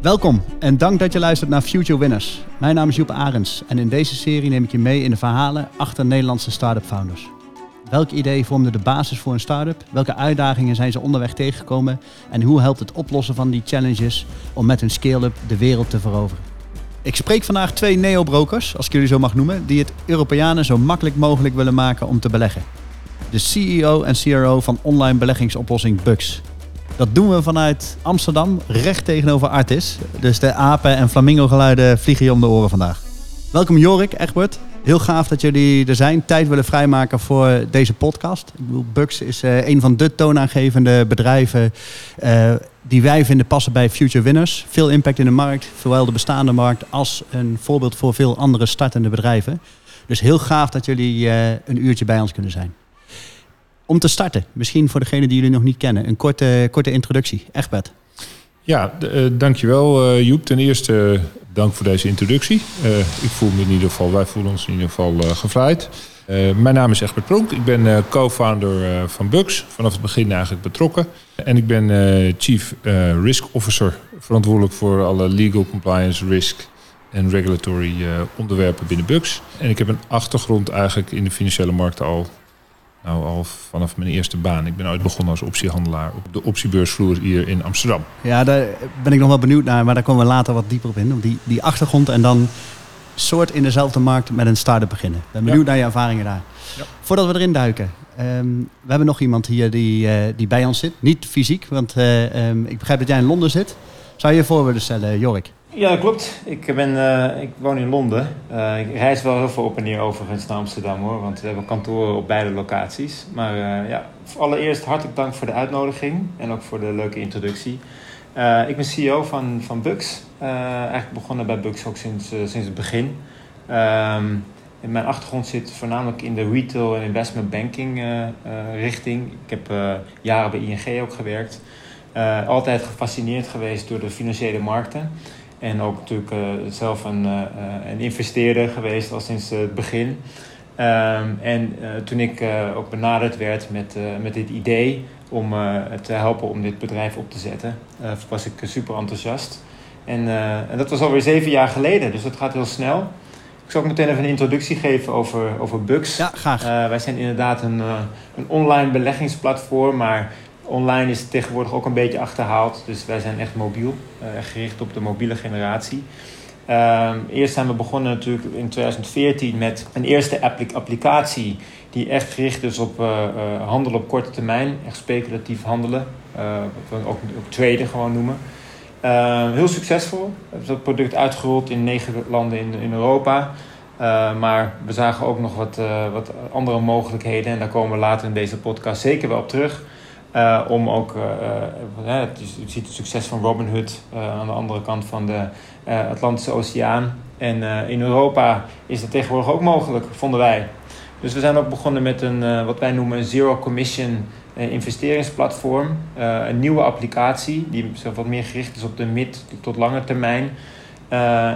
Welkom en dank dat je luistert naar Future Winners. Mijn naam is Joep Arends en in deze serie neem ik je mee in de verhalen achter Nederlandse start-up founders. Welk idee vormde de basis voor een start-up? Welke uitdagingen zijn ze onderweg tegengekomen? En hoe helpt het oplossen van die challenges om met hun scale-up de wereld te veroveren? Ik spreek vandaag twee neobrokers, als ik jullie zo mag noemen, die het Europeanen zo makkelijk mogelijk willen maken om te beleggen. De CEO en CRO van online beleggingsoplossing Bux. Dat doen we vanuit Amsterdam, recht tegenover Artis. Dus de apen en flamingo geluiden vliegen je om de oren vandaag. Welkom Jorik, Egbert. Heel gaaf dat jullie er zijn. Tijd willen vrijmaken voor deze podcast. Ik bedoel, Bux is uh, een van de toonaangevende bedrijven uh, die wij vinden passen bij Future Winners. Veel impact in de markt, zowel de bestaande markt als een voorbeeld voor veel andere startende bedrijven. Dus heel gaaf dat jullie uh, een uurtje bij ons kunnen zijn. Om te starten, misschien voor degenen die jullie nog niet kennen, een korte, korte introductie. Egbert. Ja, uh, dankjewel uh, Joep. Ten eerste uh, dank voor deze introductie. ik voel me in ieder geval, wij voelen ons in ieder geval gevleid. mijn naam is Egbert Pronk. Ik ben co-founder van Bux. Vanaf het begin eigenlijk betrokken. En ik ben Chief Risk Officer. Verantwoordelijk voor alle legal compliance, risk en regulatory onderwerpen binnen Bux. En ik heb een achtergrond eigenlijk in de financiële markten al nou, al vanaf mijn eerste baan. Ik ben ooit begonnen als optiehandelaar op de optiebeursvloer hier in Amsterdam. Ja, daar ben ik nog wel benieuwd naar, maar daar komen we later wat dieper op in. Op die, die achtergrond en dan soort in dezelfde markt met een start-up beginnen. Ben benieuwd ja. naar je ervaringen daar. Ja. Voordat we erin duiken. Um, we hebben nog iemand hier die, uh, die bij ons zit. Niet fysiek, want uh, um, ik begrijp dat jij in Londen zit. Zou je je voor willen stellen, Jorik? Ja, klopt. Ik, ben, uh, ik woon in Londen. Uh, ik reis wel heel veel op en neer overigens naar Amsterdam hoor, want we hebben kantoren op beide locaties. Maar uh, ja, allereerst hartelijk dank voor de uitnodiging en ook voor de leuke introductie. ik ben CEO van, van Bux. eigenlijk begonnen bij Bux ook sinds, sinds het begin. In mijn achtergrond zit voornamelijk in de retail en investment banking richting. Ik heb jaren bij ING ook gewerkt. altijd gefascineerd geweest door de financiële markten. En ook natuurlijk uh, zelf een, uh, een investeerder geweest al sinds het begin. Um, en uh, toen ik ook benaderd werd met, met dit idee om te helpen om dit bedrijf op te zetten, was ik super enthousiast. En, en, dat was alweer zeven jaar geleden, dus dat gaat heel snel. Ik zal ook meteen even een introductie geven over, over Bux. Ja, graag. wij zijn inderdaad een, een online beleggingsplatform, maar Online is tegenwoordig ook een beetje achterhaald. Dus wij zijn echt mobiel, uh, gericht op de mobiele generatie. Uh, eerst zijn we begonnen natuurlijk in 2014 met een eerste applicatie die echt gericht is op uh, handelen op korte termijn, echt speculatief handelen, wat we ook, ook traden gewoon noemen. Ehm, heel succesvol. We hebben dat product uitgerold in negen landen in, in Europa. maar we zagen ook nog wat, wat andere mogelijkheden en daar komen we later in deze podcast zeker wel op terug. Uh, om ook, uh, uh, je ziet het succes van Robinhood aan de andere kant van de Atlantische Oceaan. En in Europa is dat tegenwoordig ook mogelijk, vonden wij. Dus we zijn ook begonnen met een, wat wij noemen een zero commission investeringsplatform. een nieuwe applicatie die wat meer gericht is op de mid- tot lange termijn.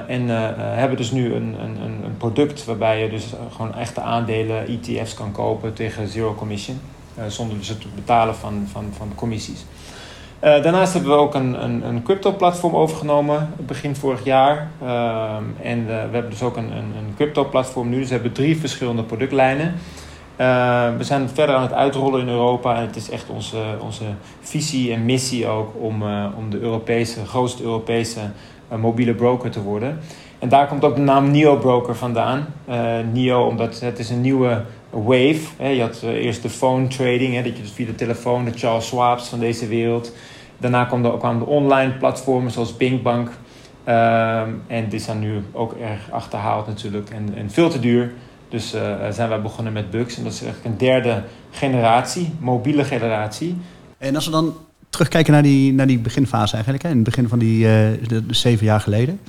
en hebben dus nu een, een, een product waarbij je dus gewoon echte aandelen, ETF's kan kopen tegen zero commission. Uh, zonder dus het betalen van, van, van commissies. Uh, daarnaast hebben we ook een, een, crypto-platform overgenomen begin vorig jaar. Uh, en we hebben dus ook een, een, crypto-platform nu. Dus we hebben drie verschillende productlijnen. we zijn verder aan het uitrollen in Europa. En het is echt onze, onze visie en missie ook om, om de Europese, grootste Europese mobiele broker te worden. En daar komt ook de naam Neo Broker vandaan. Neo, omdat het is een nieuwe wave. Hè. Je had uh, eerst de phone trading, hè, dat je dus via de telefoon de Charles Schwab's van deze wereld. Daarna kwamen de, kwamen de online platformen zoals Binkbank. Um, en die zijn nu ook erg achterhaald natuurlijk en, en veel te duur. Dus uh, zijn wij begonnen met Bux. En dat is eigenlijk een derde generatie, mobiele generatie. En als we dan terugkijken naar die, naar die beginfase eigenlijk, hè, in het begin van die zeven jaar geleden.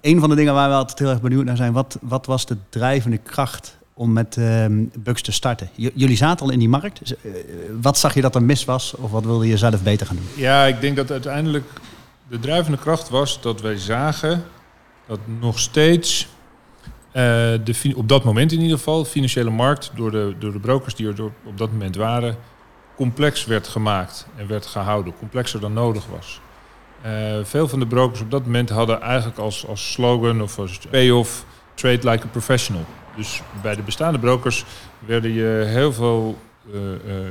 Een van de dingen waar we altijd heel erg benieuwd naar zijn, wat, wat was de drijvende kracht om met uh, Bugs te starten? Jullie zaten al in die markt. Uh, wat zag je dat er mis was of wat wilde je zelf beter gaan doen? Ja, ik denk dat uiteindelijk de drijvende kracht was dat wij zagen dat nog steeds uh, de, op dat moment in ieder geval de financiële markt door de, door de brokers die er op dat moment waren complex werd gemaakt en werd gehouden, complexer dan nodig was. veel van de brokers op dat moment hadden eigenlijk als, als slogan of als payoff trade like a professional. Dus bij de bestaande brokers werden je heel veel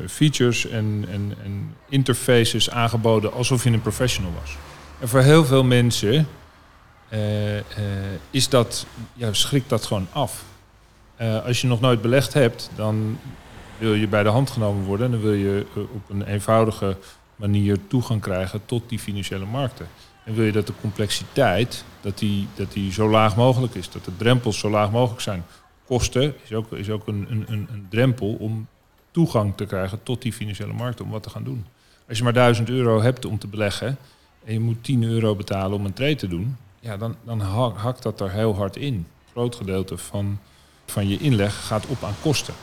features en, en, en interfaces aangeboden alsof je een professional was. En voor heel veel mensen uh, is dat, ja, schrikt dat gewoon af. Als je nog nooit belegd hebt, dan wil je bij de hand genomen worden. En dan wil je op een eenvoudige manier toegang krijgen tot die financiële markten. En wil je dat de complexiteit dat die, dat die zo laag mogelijk is, dat de drempels zo laag mogelijk zijn. Kosten is ook, is ook een, een, een drempel om toegang te krijgen tot die financiële markten om wat te gaan doen. Als je maar 1000 euro hebt om te beleggen en je moet 10 euro betalen om een trade te doen, ja, dan, dan hakt dat er heel hard in. Een groot gedeelte van, van je inleg gaat op aan kosten.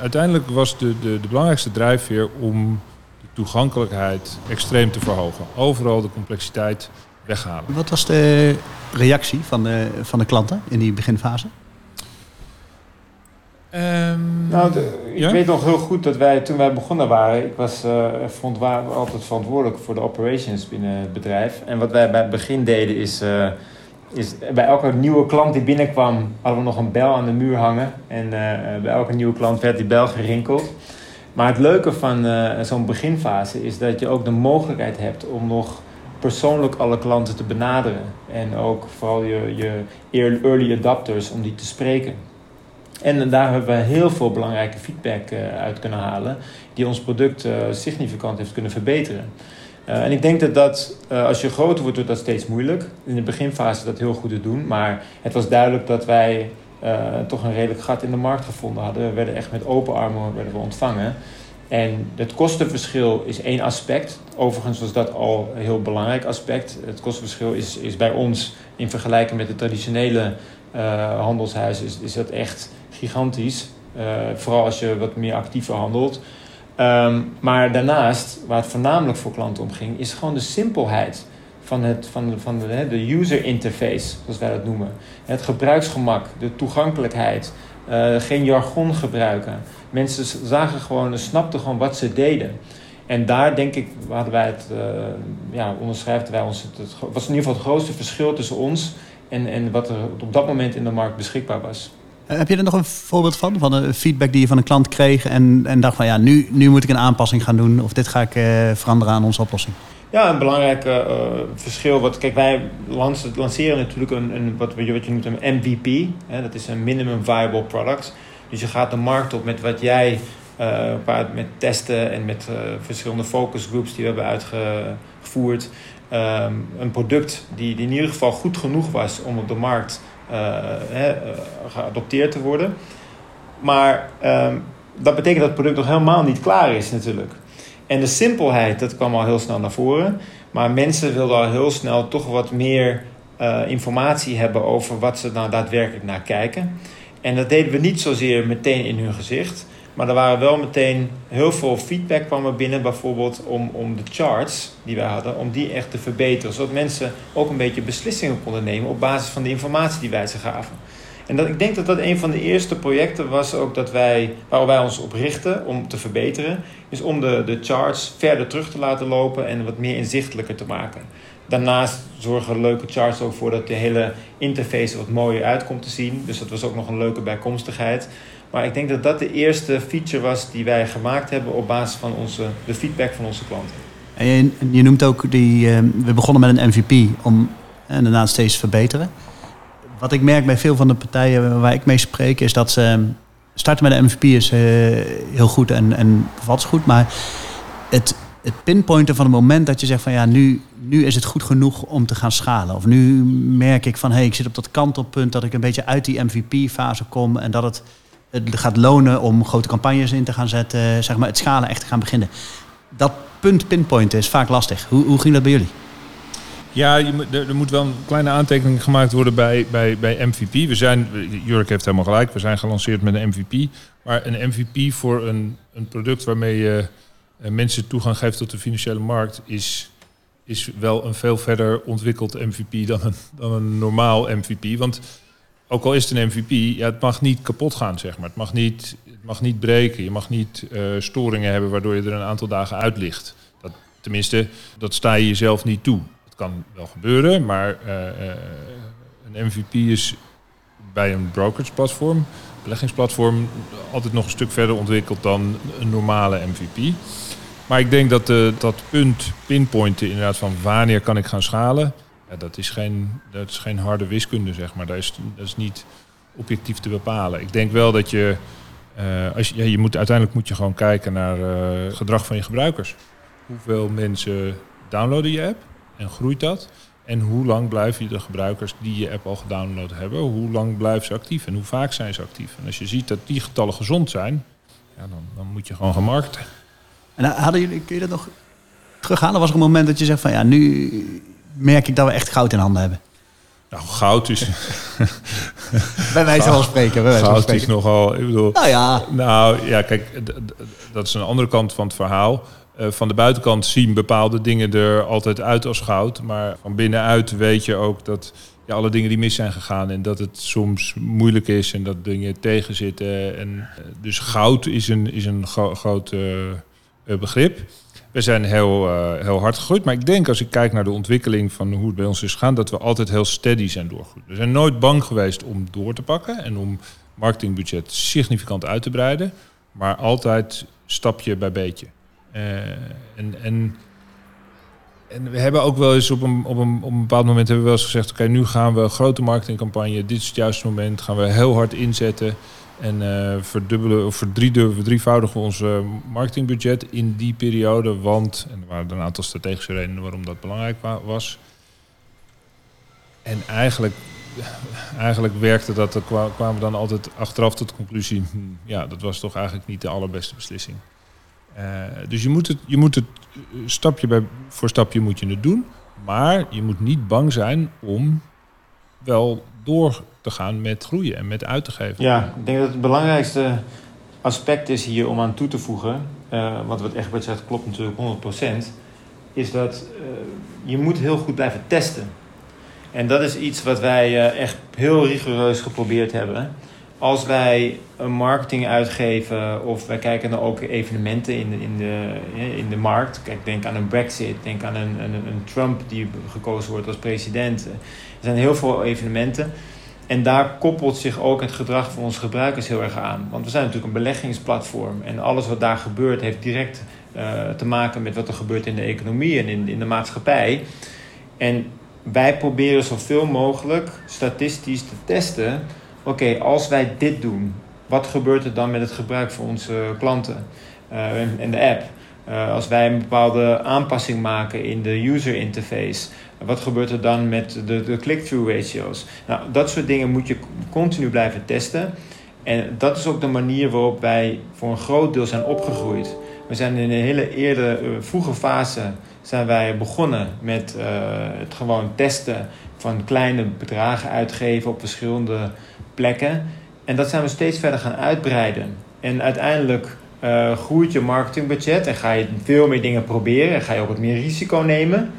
uiteindelijk was de, de, de belangrijkste drijfveer om de toegankelijkheid extreem te verhogen. Overal de complexiteit weghalen. Wat was de reactie van van de klanten in die beginfase? Um, nou, ik weet nog heel goed dat wij toen wij begonnen waren, ik was uh, vond, waren altijd verantwoordelijk voor de operations binnen het bedrijf. En wat wij bij het begin deden is, uh, is bij elke nieuwe klant die binnenkwam, hadden we nog een bel aan de muur hangen. En uh, bij elke nieuwe klant werd die bel gerinkeld. Maar het leuke van zo'n beginfase is dat je ook de mogelijkheid hebt om nog persoonlijk alle klanten te benaderen. En ook vooral je, je early adapters om die te spreken. En daar hebben we heel veel belangrijke feedback uh, uit kunnen halen, die ons product uh, significant heeft kunnen verbeteren. En ik denk dat dat, als je groter wordt, wordt dat steeds moeilijk. In de beginfase dat heel goed te doen, maar het was duidelijk dat wij toch een redelijk gat in de markt gevonden hadden. We werden echt met open armen werden we ontvangen. En het kostenverschil is één aspect. Overigens was dat al een heel belangrijk aspect. Het kostenverschil is, is bij ons in vergelijking met de traditionele uh, handelshuizen is, is dat echt gigantisch. Uh, vooral als je wat meer actiever handelt. Um, maar daarnaast, waar het voornamelijk voor klanten om ging, is gewoon de simpelheid van, het, van, de, van de, de user interface, zoals wij dat noemen. Het gebruiksgemak, de toegankelijkheid, uh, geen jargon gebruiken. Mensen zagen gewoon, snapten gewoon wat ze deden. En daar denk ik, hadden wij het, uh, ja, wij ons, het was in ieder geval het grootste verschil tussen ons en, en wat er op dat moment in de markt beschikbaar was. Eh, heb je er nog een voorbeeld van? Van een feedback die je van een klant kreeg en, en dacht van ja, nu, nu moet ik een aanpassing gaan doen of dit ga ik uh, veranderen aan onze oplossing? Ja, een belangrijk uh, verschil. Wat, kijk, wij lanceren natuurlijk een, een, wat, wat je noemt een MVP. Hè, dat is een minimum viable product. Dus je gaat de markt op met wat jij uh, met testen en met verschillende focus groups die we hebben uitgevoerd. Um, een product die, die in ieder geval goed genoeg was om op de markt uh, geadopteerd te worden. Maar um, dat betekent dat het product nog helemaal niet klaar is natuurlijk. En de simpelheid, dat kwam al heel snel naar voren. Maar mensen wilden al heel snel toch wat meer uh, informatie hebben over wat ze nou daadwerkelijk naar kijken. En dat deden we niet zozeer meteen in hun gezicht. Maar er waren wel meteen heel veel feedback kwam er binnen, bijvoorbeeld om, om de charts die wij hadden, om die echt te verbeteren. Zodat mensen ook een beetje beslissingen konden nemen op basis van de informatie die wij ze gaven. En dat, ik denk dat dat een van de eerste projecten was ook dat wij, waar wij ons op richten om te verbeteren. Is om de, de charts verder terug te laten lopen en wat meer inzichtelijker te maken. Daarnaast zorgen leuke charts ook voor dat de hele interface wat mooier uit komt te zien. Dus dat was ook nog een leuke bijkomstigheid. Maar ik denk dat dat de eerste feature was die wij gemaakt hebben op basis van onze, de feedback van onze klanten. En je, je noemt ook die, uh, we begonnen met een MVP om en daarna steeds te verbeteren. Wat ik merk bij veel van de partijen waar ik mee spreek, is dat ze ehm, starten met een MVP is uh, heel goed en, en is goed, maar het, het pinpointen van het moment dat je zegt van ja, nu, nu is het goed genoeg om te gaan schalen. Of nu merk ik van hé, hey, ik zit op dat kantelpunt dat ik een beetje uit die MVP-fase kom en dat het het gaat lonen om grote campagnes in te gaan zetten, zeg maar het schalen echt te gaan beginnen. Dat punt pinpointen is vaak lastig. Hoe, hoe ging dat bij jullie? Ja, er, moet wel een kleine aantekening gemaakt worden bij, bij, bij MVP. We zijn, Jurk heeft helemaal gelijk, we zijn gelanceerd met een MVP. Maar een MVP voor een, een product waarmee je eh, mensen toegang geeft tot de financiële markt is, is wel een veel verder ontwikkeld MVP dan een, dan een normaal MVP. Want ook al is het een MVP, ja, het mag niet kapot gaan, zeg maar. Het mag niet, het mag niet breken. Je mag niet uh, storingen hebben waardoor je er een aantal dagen uit ligt. Dat, tenminste, dat sta je jezelf niet toe. Het kan wel gebeuren, maar eh, eh, een MVP is bij een brokerage platform, beleggingsplatform, altijd nog een stuk verder ontwikkeld dan een normale MVP. Maar ik denk dat uh, dat punt pinpointen inderdaad van wanneer kan ik gaan schalen, ja, dat, is geen, dat is geen harde wiskunde, zeg maar. Dat is, dat is niet objectief te bepalen. Ik denk wel dat je, uh, als je, je moet, uiteindelijk moet je gewoon kijken naar uh, het gedrag van je gebruikers. Hoeveel mensen downloaden je app en groeit dat? En hoe lang blijven de gebruikers die je app al gedownload hebben, hoe lang blijven ze actief en hoe vaak zijn ze actief? En als je ziet dat die getallen gezond zijn, ja, dan, dan moet je gewoon gaan markten. En hadden jullie, kun je dat nog terughalen? Er was er een moment dat je zegt van ja, nu merk ik dat we echt goud in handen hebben. Nou, goud is. bij wijze van spreken. Bij goud spreken. is nogal. Ik bedoel, nou ja. Nou ja, kijk, dat is een andere kant van het verhaal. Uh, van de buitenkant zien bepaalde dingen er altijd uit als goud. Maar van binnenuit weet je ook dat ja, alle dingen die mis zijn gegaan. En dat het soms moeilijk is en dat dingen tegenzitten. En, uh, dus goud is een, is een gro groot uh, begrip. We zijn heel, uh, heel hard gegroeid. Maar ik denk als ik kijk naar de ontwikkeling van hoe het bij ons is gegaan, dat we altijd heel steady zijn doorgegroeid. We zijn nooit bang geweest om door te pakken en om marketingbudget significant uit te breiden. Maar altijd stapje bij beetje. Uh, en, en, en we hebben ook wel eens op een, op een, op een bepaald moment hebben we wel eens gezegd: oké, nu gaan we een grote marketingcampagne. Dit is het juiste moment. Gaan we heel hard inzetten. En uh, verdubbelen of verdrievoudigen we ons uh, marketingbudget in die periode. Want, en er waren een aantal strategische redenen waarom dat belangrijk wa was. En eigenlijk, eigenlijk werkte dat, er kwamen we dan altijd achteraf tot de conclusie... Hm, ja, dat was toch eigenlijk niet de allerbeste beslissing. Uh, dus je moet het, je moet het stapje bij, voor stapje moet je het doen. Maar je moet niet bang zijn om wel door gaan met groeien en met uit te geven. Ja, ik denk dat het belangrijkste aspect is hier om aan toe te voegen, uh, want wat Egbert zegt klopt natuurlijk 100%, is dat uh, je moet heel goed blijven testen. En dat is iets wat wij uh, echt heel rigoureus geprobeerd hebben. Als wij een marketing uitgeven of wij kijken naar ook evenementen in de, in de, in de markt. Kijk, denk aan een Brexit, denk aan een, een, een Trump die gekozen wordt als president. Er zijn heel veel evenementen. En daar koppelt zich ook het gedrag van onze gebruikers heel erg aan. Want we zijn natuurlijk een beleggingsplatform. En alles wat daar gebeurt heeft direct uh, te maken met wat er gebeurt in de economie en in, in de maatschappij. En wij proberen zoveel mogelijk statistisch te testen. Oké, als wij dit doen, wat gebeurt er dan met het gebruik van onze klanten en, en de app? Uh, als wij een bepaalde aanpassing maken in de user interface, wat gebeurt er dan met de, de click-through ratio's? Nou, dat soort dingen moet je continu blijven testen. En dat is ook de manier waarop wij voor een groot deel zijn opgegroeid. We zijn in een hele eerder, uh, vroege fase zijn wij begonnen met uh, het gewoon testen van kleine bedragen uitgeven op verschillende plekken. En dat zijn we steeds verder gaan uitbreiden. En uiteindelijk uh, groeit je marketingbudget en ga je veel meer dingen proberen en ga je ook wat meer risico nemen.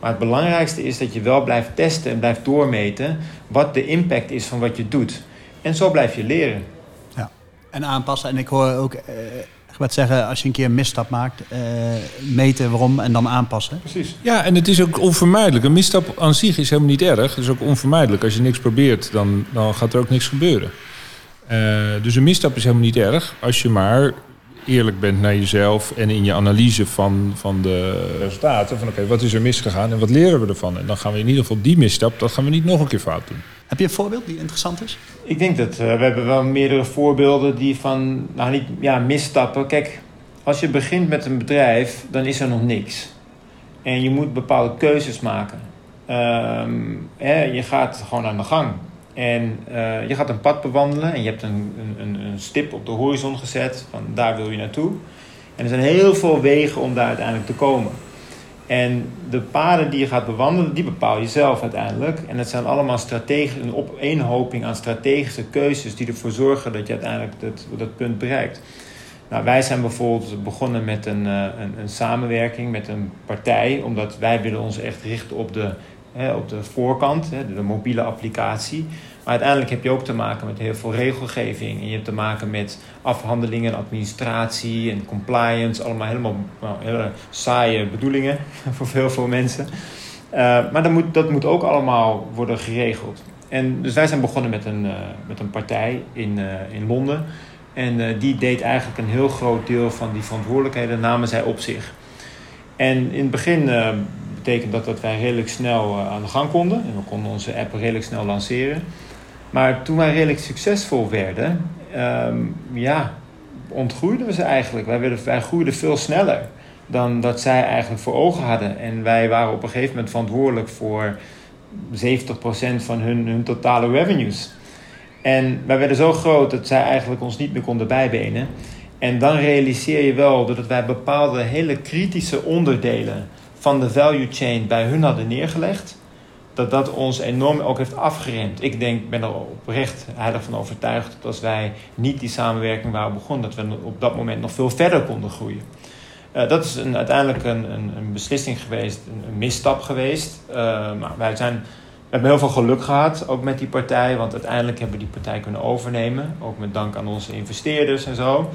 Maar het belangrijkste is dat je wel blijft testen en blijft doormeten wat de impact is van wat je doet. En zo blijf je leren. Ja, en aanpassen. En ik hoor ook uh, wat zeggen, als je een keer een misstap maakt, uh, meten waarom en dan aanpassen. Precies. Ja, en het is ook onvermijdelijk. Een misstap aan zich is helemaal niet erg. Het is ook onvermijdelijk. Als je niks probeert, dan, dan gaat er ook niks gebeuren. Uh, dus een misstap is helemaal niet erg als je maar eerlijk bent naar jezelf en in je analyse van, van de resultaten. Van oké, okay, wat is er misgegaan en wat leren we ervan? En dan gaan we in ieder geval die misstap, dat gaan we niet nog een keer fout doen. Heb je een voorbeeld die interessant is? Ik denk dat uh, we hebben wel meerdere voorbeelden die van, nou niet, ja, misstappen. Kijk, als je begint met een bedrijf, dan is er nog niks. En je moet bepaalde keuzes maken. Um, hè, je gaat gewoon aan de gang. En uh, je gaat een pad bewandelen en je hebt een, een, een, stip op de horizon gezet van daar wil je naartoe. En er zijn heel veel wegen om daar uiteindelijk te komen. En de paden die je gaat bewandelen, die bepaal je zelf uiteindelijk. En het zijn allemaal strategische, een opeenhoping aan strategische keuzes die ervoor zorgen dat je uiteindelijk dat, dat punt bereikt. Nou, wij zijn bijvoorbeeld begonnen met een, een, een samenwerking met een partij, omdat wij willen ons echt richten op de hè, op de voorkant, hè, de mobiele applicatie. Maar uiteindelijk heb je ook te maken met heel veel regelgeving. En je hebt te maken met afhandelingen, administratie en compliance. Allemaal helemaal nou, hele saaie bedoelingen voor veel, veel mensen. maar dat moet, dat moet ook allemaal worden geregeld. En dus wij zijn begonnen met een, met een partij in, in Londen. En die deed eigenlijk een heel groot deel van die verantwoordelijkheden namen zij op zich. En in het begin betekent dat dat wij redelijk snel aan de gang konden. En we konden onze app redelijk snel lanceren. Maar toen wij redelijk succesvol werden, um, ja, ontgroeiden we ze eigenlijk. Wij, werden, groeiden veel sneller dan dat zij eigenlijk voor ogen hadden. En wij waren op een gegeven moment verantwoordelijk voor 70% van hun, hun totale revenues. En wij werden zo groot dat zij eigenlijk ons niet meer konden bijbenen. En dan realiseer je wel dat wij bepaalde hele kritische onderdelen van de value chain bij hun hadden neergelegd dat dat ons enorm ook heeft afgeremd. Ik denk, ben er oprecht heilig van overtuigd dat als wij niet die samenwerking waren begonnen, dat we op dat moment nog veel verder konden groeien. Uh, dat is een, uiteindelijk een, een, een, beslissing geweest, een, misstap geweest. Uh, maar wij zijn, hebben heel veel geluk gehad, ook met die partij, want uiteindelijk hebben we die partij kunnen overnemen. Ook met dank aan onze investeerders en zo.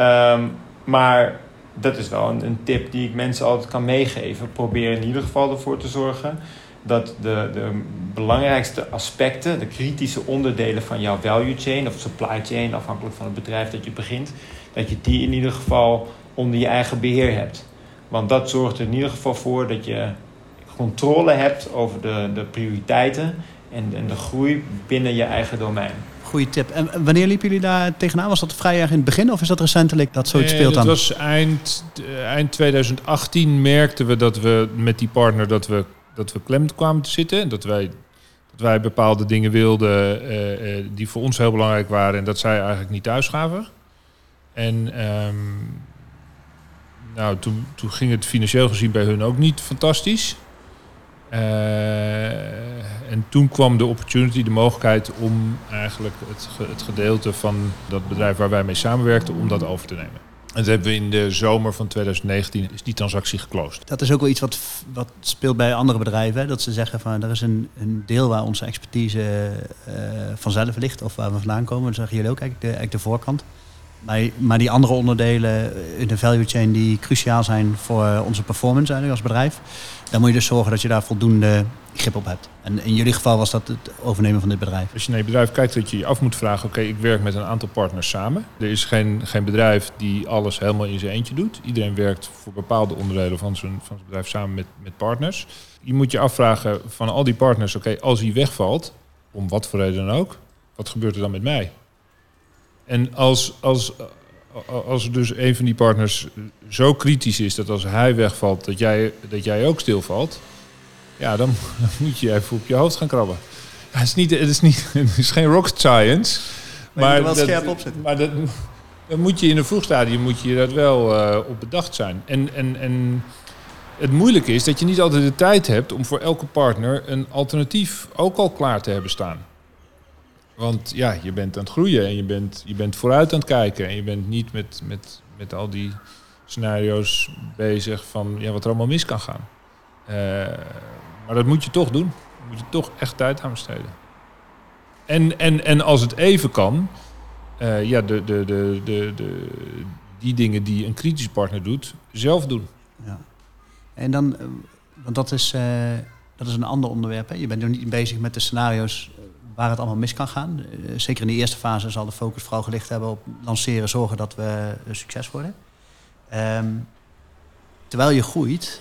Um, maar dat is wel een, een tip die ik mensen altijd kan meegeven. Probeer in ieder geval ervoor te zorgen dat de, de belangrijkste aspecten, de kritische onderdelen van jouw value chain of supply chain, afhankelijk van het bedrijf dat je begint, dat je die in ieder geval onder je eigen beheer hebt. Want dat zorgt er in ieder geval voor dat je controle hebt over de, de prioriteiten en, en de groei binnen je eigen domein. Tip. En wanneer liepen jullie daar tegenaan? Was dat vrij erg in het begin of is dat recentelijk dat zoiets nee, speelt dat dan? was eind, eind 2018 merkten we dat we met die partner dat we dat we klem kwamen te zitten. En dat wij, dat wij bepaalde dingen wilden uh, uh, die voor ons heel belangrijk waren. En dat zij eigenlijk niet thuis gaven. En um, nou, toen, toen ging het financieel gezien bij hun ook niet fantastisch. Uh, en toen kwam de opportunity, de mogelijkheid om eigenlijk het, het gedeelte van dat bedrijf waar wij mee samenwerkten, om dat over te nemen. En dat hebben we in de zomer van 2019 is die transactie geclosed. Dat is ook wel iets wat, wat speelt bij andere bedrijven. Hè? Dat ze zeggen van er is een, een deel waar onze expertise uh, vanzelf ligt of waar we vandaan komen. Dan zeggen jullie ook eigenlijk de, eigenlijk de voorkant. Maar, maar die andere onderdelen in de value chain die cruciaal zijn voor onze performance eigenlijk als bedrijf. Dan moet je dus zorgen dat je daar voldoende grip op hebt. En in jullie geval was dat het overnemen van dit bedrijf. Als je naar je bedrijf kijkt, dat je je af moet vragen: oké, ik werk met een aantal partners samen. Er is geen, geen bedrijf die alles helemaal in zijn eentje doet. Iedereen werkt voor bepaalde onderdelen van zijn, van zijn bedrijf samen met, met partners. Je moet je afvragen van al die partners: oké, als hij wegvalt, om wat voor reden dan ook, wat gebeurt er dan met mij? En als, als, als dus een van die partners zo kritisch is dat als hij wegvalt, dat jij, dat jij ook stilvalt ja, dan moet je even op je hoofd gaan krabben. Ja, het, is niet, het, is niet, het is geen rocket science. Maar, maar je wel dat, scherp opzetten. Maar dat, dan moet je in een vroeg stadium moet je dat wel uh, op bedacht zijn. En, en, en het moeilijke is dat je niet altijd de tijd hebt om voor elke partner een alternatief ook al klaar te hebben staan. Want ja, je bent aan het groeien en je bent, je bent vooruit aan het kijken. En je bent niet met, met, met al die scenario's bezig van ja, wat er allemaal mis kan gaan. Uh, maar dat moet je toch doen. Daar moet je toch echt tijd aan besteden. En, en, en als het even kan, uh, ja, de, de, de, de, de, die dingen die een kritische partner doet, zelf doen. Ja. En dan, eh, want dat is, dat is een ander onderwerp. Hè? Je bent nu niet bezig met de scenario's waar het allemaal mis kan gaan. Uh, zeker in de eerste fase zal de focus vooral gelicht hebben op lanceren, zorgen dat we succes worden. Um, terwijl je groeit,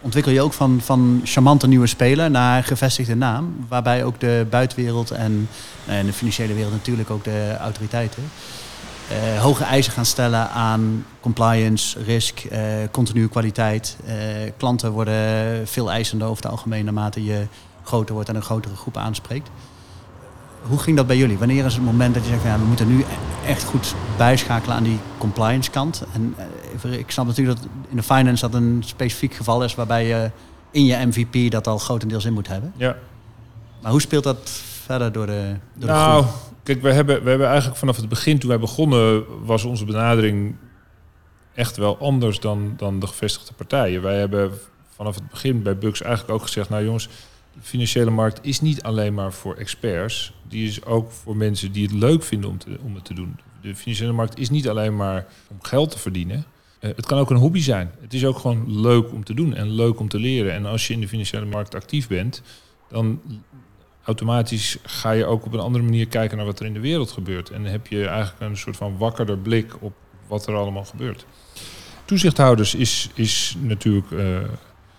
ontwikkel je ook van, van charmante nieuwe speler naar gevestigde naam. Waarbij ook de buitenwereld en, en de financiële wereld natuurlijk ook de autoriteiten uh, hoge eisen gaan stellen aan compliance, risk, continue kwaliteit. Klanten worden veel eisender over het algemeen naarmate je groter wordt en een grotere groep aanspreekt. Hoe ging dat bij jullie? Wanneer is het moment dat je zegt, ja, we moeten nu echt goed bijschakelen aan die compliance kant? En uh, ik snap natuurlijk dat in de finance dat een specifiek geval is waarbij je in je MVP dat al grotendeels in moet hebben. Ja. Maar hoe speelt dat verder door de, door nou, de kijk, we hebben, we hebben eigenlijk vanaf het begin, toen wij begonnen, was onze benadering echt wel anders dan, dan de gevestigde partijen. Wij hebben vanaf het begin bij Bugs eigenlijk ook gezegd, nou jongens, de financiële markt is niet alleen maar voor experts. Die is ook voor mensen die het leuk vinden om, te, om het te doen. De financiële markt is niet alleen maar om geld te verdienen. eh, het kan ook een hobby zijn. Het is ook gewoon leuk om te doen en leuk om te leren. En als je in de financiële markt actief bent, dan automatisch ga je ook op een andere manier kijken naar wat er in de wereld gebeurt. En dan heb je eigenlijk een soort van wakkerder blik op wat er allemaal gebeurt. Toezichthouders is, is natuurlijk uh,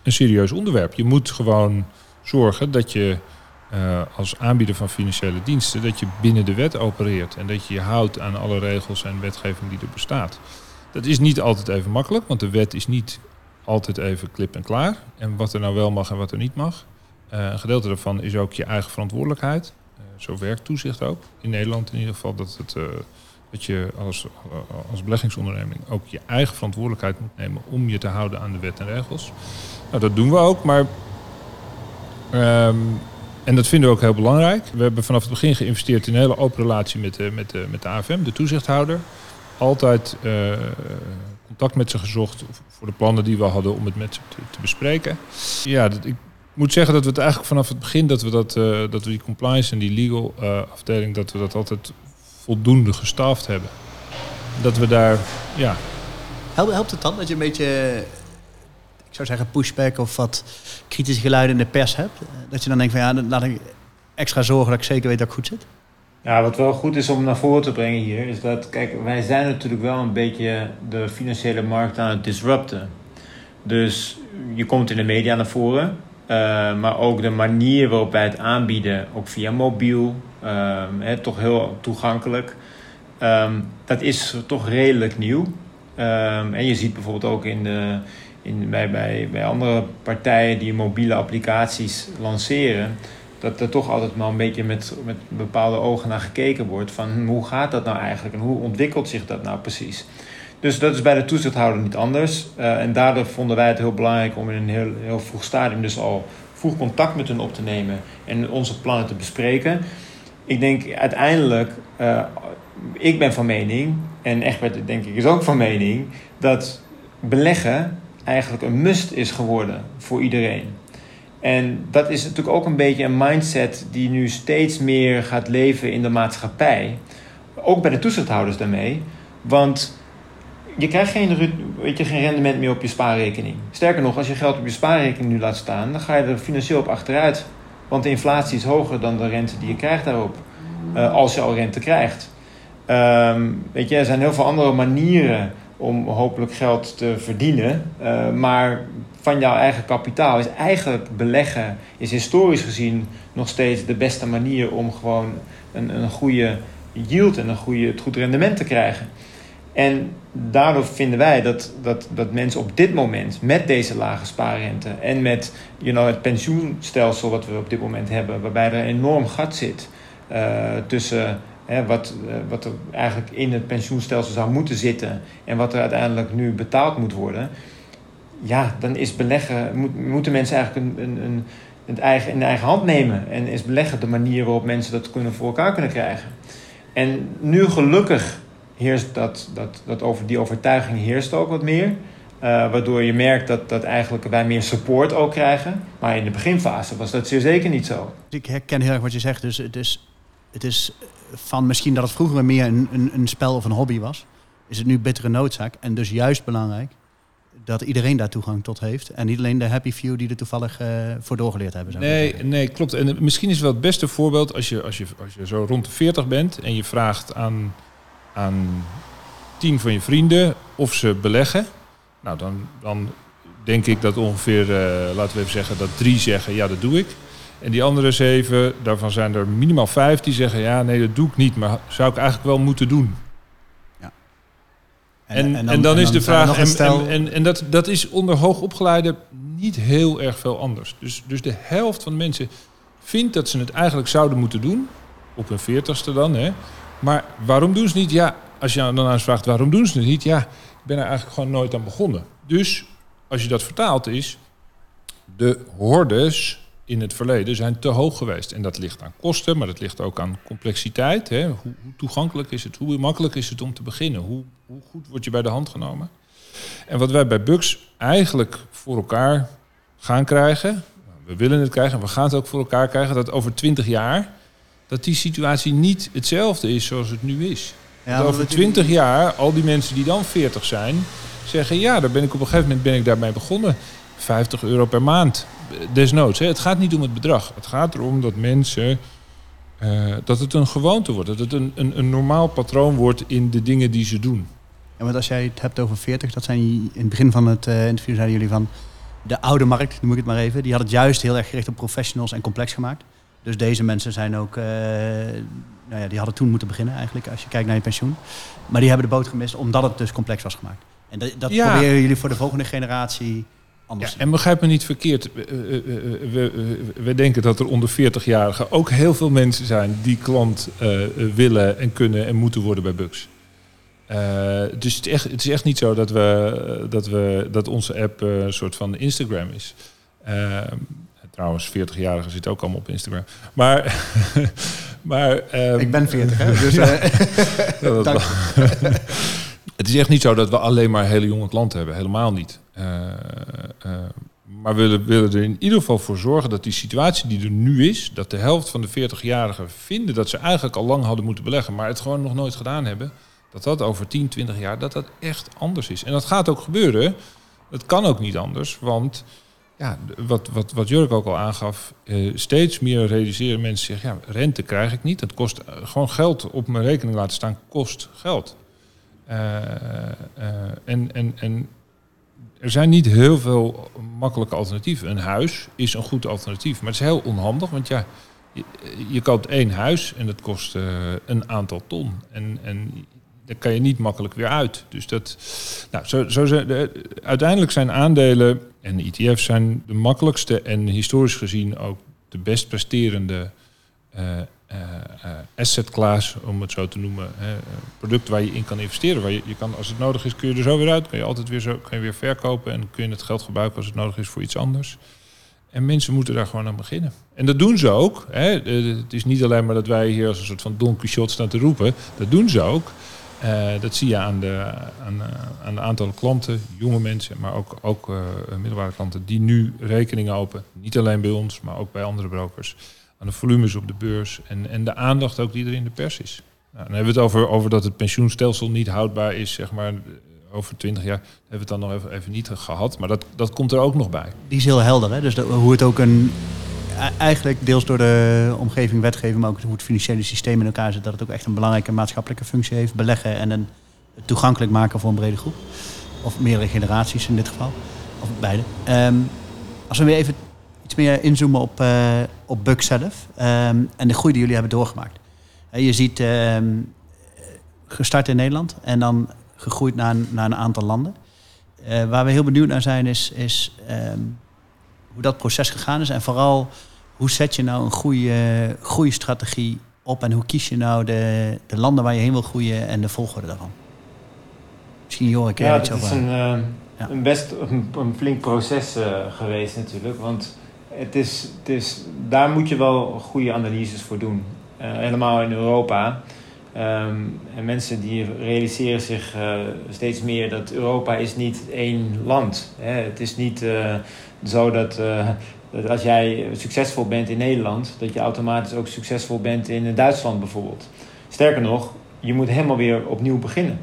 een serieus onderwerp. Je moet gewoon zorgen dat je uh, als aanbieder van financiële diensten, dat je binnen de wet opereert en dat je je houdt aan alle regels en wetgeving die er bestaat. Dat is niet altijd even makkelijk, want de wet is niet altijd even klip en klaar. En wat er nou wel mag en wat er niet mag. Uh, een gedeelte daarvan is ook je eigen verantwoordelijkheid. Uh, zo werkt toezicht ook. In Nederland in ieder geval dat, het, dat je als, als beleggingsonderneming ook je eigen verantwoordelijkheid moet nemen om je te houden aan de wet en regels. Nou, dat doen we ook, maar. Um, en dat vinden we ook heel belangrijk. We hebben vanaf het begin geïnvesteerd in een hele open relatie met de, met de, met de AFM, de toezichthouder. Altijd contact met ze gezocht voor de plannen die we hadden om het met ze te, bespreken. Ja, dat, ik moet zeggen dat we het eigenlijk vanaf het begin dat we dat, dat we die compliance en die legal afdeling, dat we dat altijd voldoende gestaafd hebben. Dat we daar, ja. Helpt het dan dat je een beetje, ik zou zeggen, pushback of wat kritische geluiden in de pers hebt? Dat je dan denkt van ja, dan laat ik extra zorgen dat ik zeker weet dat ik goed zit? Ja, wat wel goed is om naar voren te brengen hier, is dat, kijk, wij zijn natuurlijk wel een beetje de financiële markt aan het disrupten. Dus je komt in de media naar voren, uh, maar ook de manier waarop wij het aanbieden, ook via mobiel, um, toch heel toegankelijk. Um, dat is toch redelijk nieuw. Um, en je ziet bijvoorbeeld ook in de, in, bij, bij, bij andere partijen die mobiele applicaties lanceren, dat er toch altijd maar een beetje met, met bepaalde ogen naar gekeken wordt van hm, hoe gaat dat nou eigenlijk en hoe ontwikkelt zich dat nou precies. Dus dat is bij de toezichthouder niet anders. Uh, en daardoor vonden wij het heel belangrijk om in een heel, heel vroeg stadium dus al vroeg contact met hen op te nemen en onze plannen te bespreken. Ik denk uiteindelijk, uh, ik ben van mening, en Egbert denk ik is ook van mening, dat beleggen eigenlijk een must is geworden voor iedereen. En dat is natuurlijk ook een beetje een mindset die nu steeds meer gaat leven in de maatschappij. Ook bij de toezichthouders daarmee. Want je krijgt geen, weet je, geen rendement meer op je spaarrekening. Sterker nog, als je geld op je spaarrekening nu laat staan, dan ga je er financieel op achteruit. Want de inflatie is hoger dan de rente die je krijgt daarop. Uh, als je al rente krijgt. Um, weet je, er zijn heel veel andere manieren om hopelijk geld te verdienen. Uh, maar van jouw eigen kapitaal is eigenlijk beleggen, is historisch gezien nog steeds de beste manier om gewoon een, een goede yield en een goede, het goed rendement te krijgen. En daardoor vinden wij dat, dat, dat mensen op dit moment met deze lage spaarrente en met you know, het pensioenstelsel wat we op dit moment hebben, waarbij er een enorm gat zit uh, tussen wat, uh, wat er eigenlijk in het pensioenstelsel zou moeten zitten en wat er uiteindelijk nu betaald moet worden, ja, dan is beleggen, moet, moeten mensen eigenlijk een, een, een, het eigen, in eigen hand nemen en is beleggen de manier waarop mensen dat kunnen voor elkaar kunnen krijgen. En nu gelukkig heerst dat, dat, dat over die overtuiging heerst ook wat meer. Uh, waardoor je merkt dat, dat eigenlijk wij meer support ook krijgen. Maar in de beginfase was dat zeer zeker niet zo. Ik herken heel erg wat je zegt. Dus is, het is van misschien dat het vroeger meer een, een, een spel of een hobby was. Is het nu bittere noodzaak. En dus juist belangrijk dat iedereen daar toegang tot heeft. En niet alleen de happy few die er toevallig uh, voor doorgeleerd hebben. Nee, nee, klopt. En misschien is wel het beste voorbeeld als je, als, je, als je zo rond de 40 bent en je vraagt aan aan tien van je vrienden of ze beleggen. Nou, dan, dan denk ik dat ongeveer, uh, laten we even zeggen, dat drie zeggen ja, dat doe ik. En die andere zeven, daarvan zijn er minimaal vijf die zeggen ja, nee, dat doe ik niet, maar zou ik eigenlijk wel moeten doen. Ja. En, en, en, dan, en dan, is de vraag, stel... en, en, dat, dat is onder hoogopgeleide niet heel erg veel anders. Dus, dus de helft van de mensen vindt dat ze het eigenlijk zouden moeten doen, op hun veertigste dan, hè. Maar waarom doen ze niet? Ja, als je dan aan ze vraagt waarom doen ze het niet? Ja, ik ben er eigenlijk gewoon nooit aan begonnen. Dus als je dat vertaalt is, de hordes in het verleden zijn te hoog geweest. En dat ligt aan kosten, maar dat ligt ook aan complexiteit. Hè? Hoe, hoe, toegankelijk is het? Hoe makkelijk is het om te beginnen? Hoe, hoe goed word je bij de hand genomen? En wat wij bij Bux eigenlijk voor elkaar gaan krijgen, we willen het krijgen, we gaan het ook voor elkaar krijgen, dat over twintig jaar dat die situatie niet hetzelfde is zoals het nu is. Ja, over twintig jaar, al die mensen die dan 40 zijn, zeggen... ja, daar ben ik op een gegeven moment ben ik daarmee begonnen. 50 euro per maand, desnoods. Hè. Het gaat niet om het bedrag. Het gaat erom dat mensen... eh, dat het een gewoonte wordt. Dat het een, een, een normaal patroon wordt in de dingen die ze doen. Ja, want als jij het hebt over 40, dat zijn in het begin van het eh, interview zeiden jullie van de oude markt, noem ik het maar even, die had het juist heel erg gericht op professionals en complex gemaakt. Dus deze mensen zijn ook, eh, nou ja, die hadden toen moeten beginnen eigenlijk, als je kijkt naar je pensioen. Maar die hebben de boot gemist omdat het dus complex was gemaakt. En dat, dat Ja. proberen jullie voor de volgende generatie anders Ja, en begrijp me niet verkeerd. We, eh, eh, eh, we, we denken dat er onder 40-jarigen ook heel veel mensen zijn die klant willen en kunnen en moeten worden bij Bucks. Eh, dus het is, echt, het is echt niet zo dat, we, dat, we, dat onze app een soort van Instagram is. Trouwens, 40-jarigen zitten ook allemaal op Instagram. Maar, maar ehm, ik ben 40, hè? Dus, eh, ja, dat het is echt niet zo dat we alleen maar hele jonge klanten hebben. Helemaal niet. Eh, eh, maar we willen, willen er in ieder geval voor zorgen dat die situatie die er nu is... dat de helft van de 40-jarigen vinden dat ze eigenlijk al lang hadden moeten beleggen... maar het gewoon nog nooit gedaan hebben... dat dat over 10, 20 jaar dat dat echt anders is. En dat gaat ook gebeuren. Het kan ook niet anders, want... Ja, wat, wat, wat Jurk ook al aangaf, eh, steeds meer realiseren mensen zich, ja, rente krijg ik niet. Dat kost gewoon geld op mijn rekening laten staan, kost geld. En, en, en er zijn niet heel veel makkelijke alternatieven. Een huis is een goed alternatief, maar het is heel onhandig, want ja, je, koopt één huis en dat kost eh, een aantal ton. En, en daar kan je niet makkelijk weer uit. Dus dat, nou, zo, zo zijn, de, uiteindelijk zijn aandelen en ETF's zijn de makkelijkste en historisch gezien ook de best presterende eh, eh, eh, asset class, om het zo te noemen. Hè, product waar je in kan investeren. Waar je, je kan, als het nodig is, kun je er zo weer uit. Kun je altijd weer, zo, kun je weer verkopen en kun je het geld gebruiken als het nodig is voor iets anders. En mensen moeten daar gewoon aan beginnen. En dat doen ze ook. Hè. Eh, Het is niet alleen maar dat wij hier als een soort van Don Quixote staan te roepen. Dat doen ze ook. Eh, dat zie je aan de, aan, eh, aan de aantallen klanten, jonge mensen, maar ook, ook eh, middelbare klanten die nu rekeningen openen. Niet alleen bij ons, maar ook bij andere brokers. Aan de volumes op de beurs en, en de aandacht ook die er in de pers is. Nou, dan hebben we het over, over dat het pensioenstelsel niet houdbaar is, zeg maar, over 20 jaar. hebben we het dan nog even, even niet gehad, maar dat, dat komt er ook nog bij. Die is heel helder, hè? Dus hoe het ook een... e- Eigenlijk deels door de omgeving, wetgeving, maar ook hoe het financiële systeem in elkaar zit, dat het ook echt een belangrijke maatschappelijke functie heeft. Beleggen en een toegankelijk maken voor een brede groep. Of meerdere generaties in dit geval. Of beide. Ehm, als we weer even iets meer inzoomen op, eh op Buck zelf ehm, en de groei die jullie hebben doorgemaakt. Je ziet ehm, gestart in Nederland en dan gegroeid naar, een- naar een aantal landen. Eh, waar we heel benieuwd naar zijn is, is ehm, hoe dat proces gegaan is. En vooral, hoe zet je nou een goede groeistrategie op en hoe kies je nou de, de landen waar je heen wil groeien en de volgorde daarvan? Misschien Jorik, Ja, ja, dat iets is over. een, Ja. een best een, een flink proces eh, geweest natuurlijk. Want het is, het is, daar moet je wel goede analyses voor doen. Eh, helemaal in Europa. Ehm, en mensen die realiseren zich eh, steeds meer dat Europa is niet één land. Hè. Het is niet eh, zo dat, dat als jij succesvol bent in Nederland, dat je automatisch ook succesvol bent in Duitsland bijvoorbeeld. Sterker nog, je moet helemaal weer opnieuw beginnen.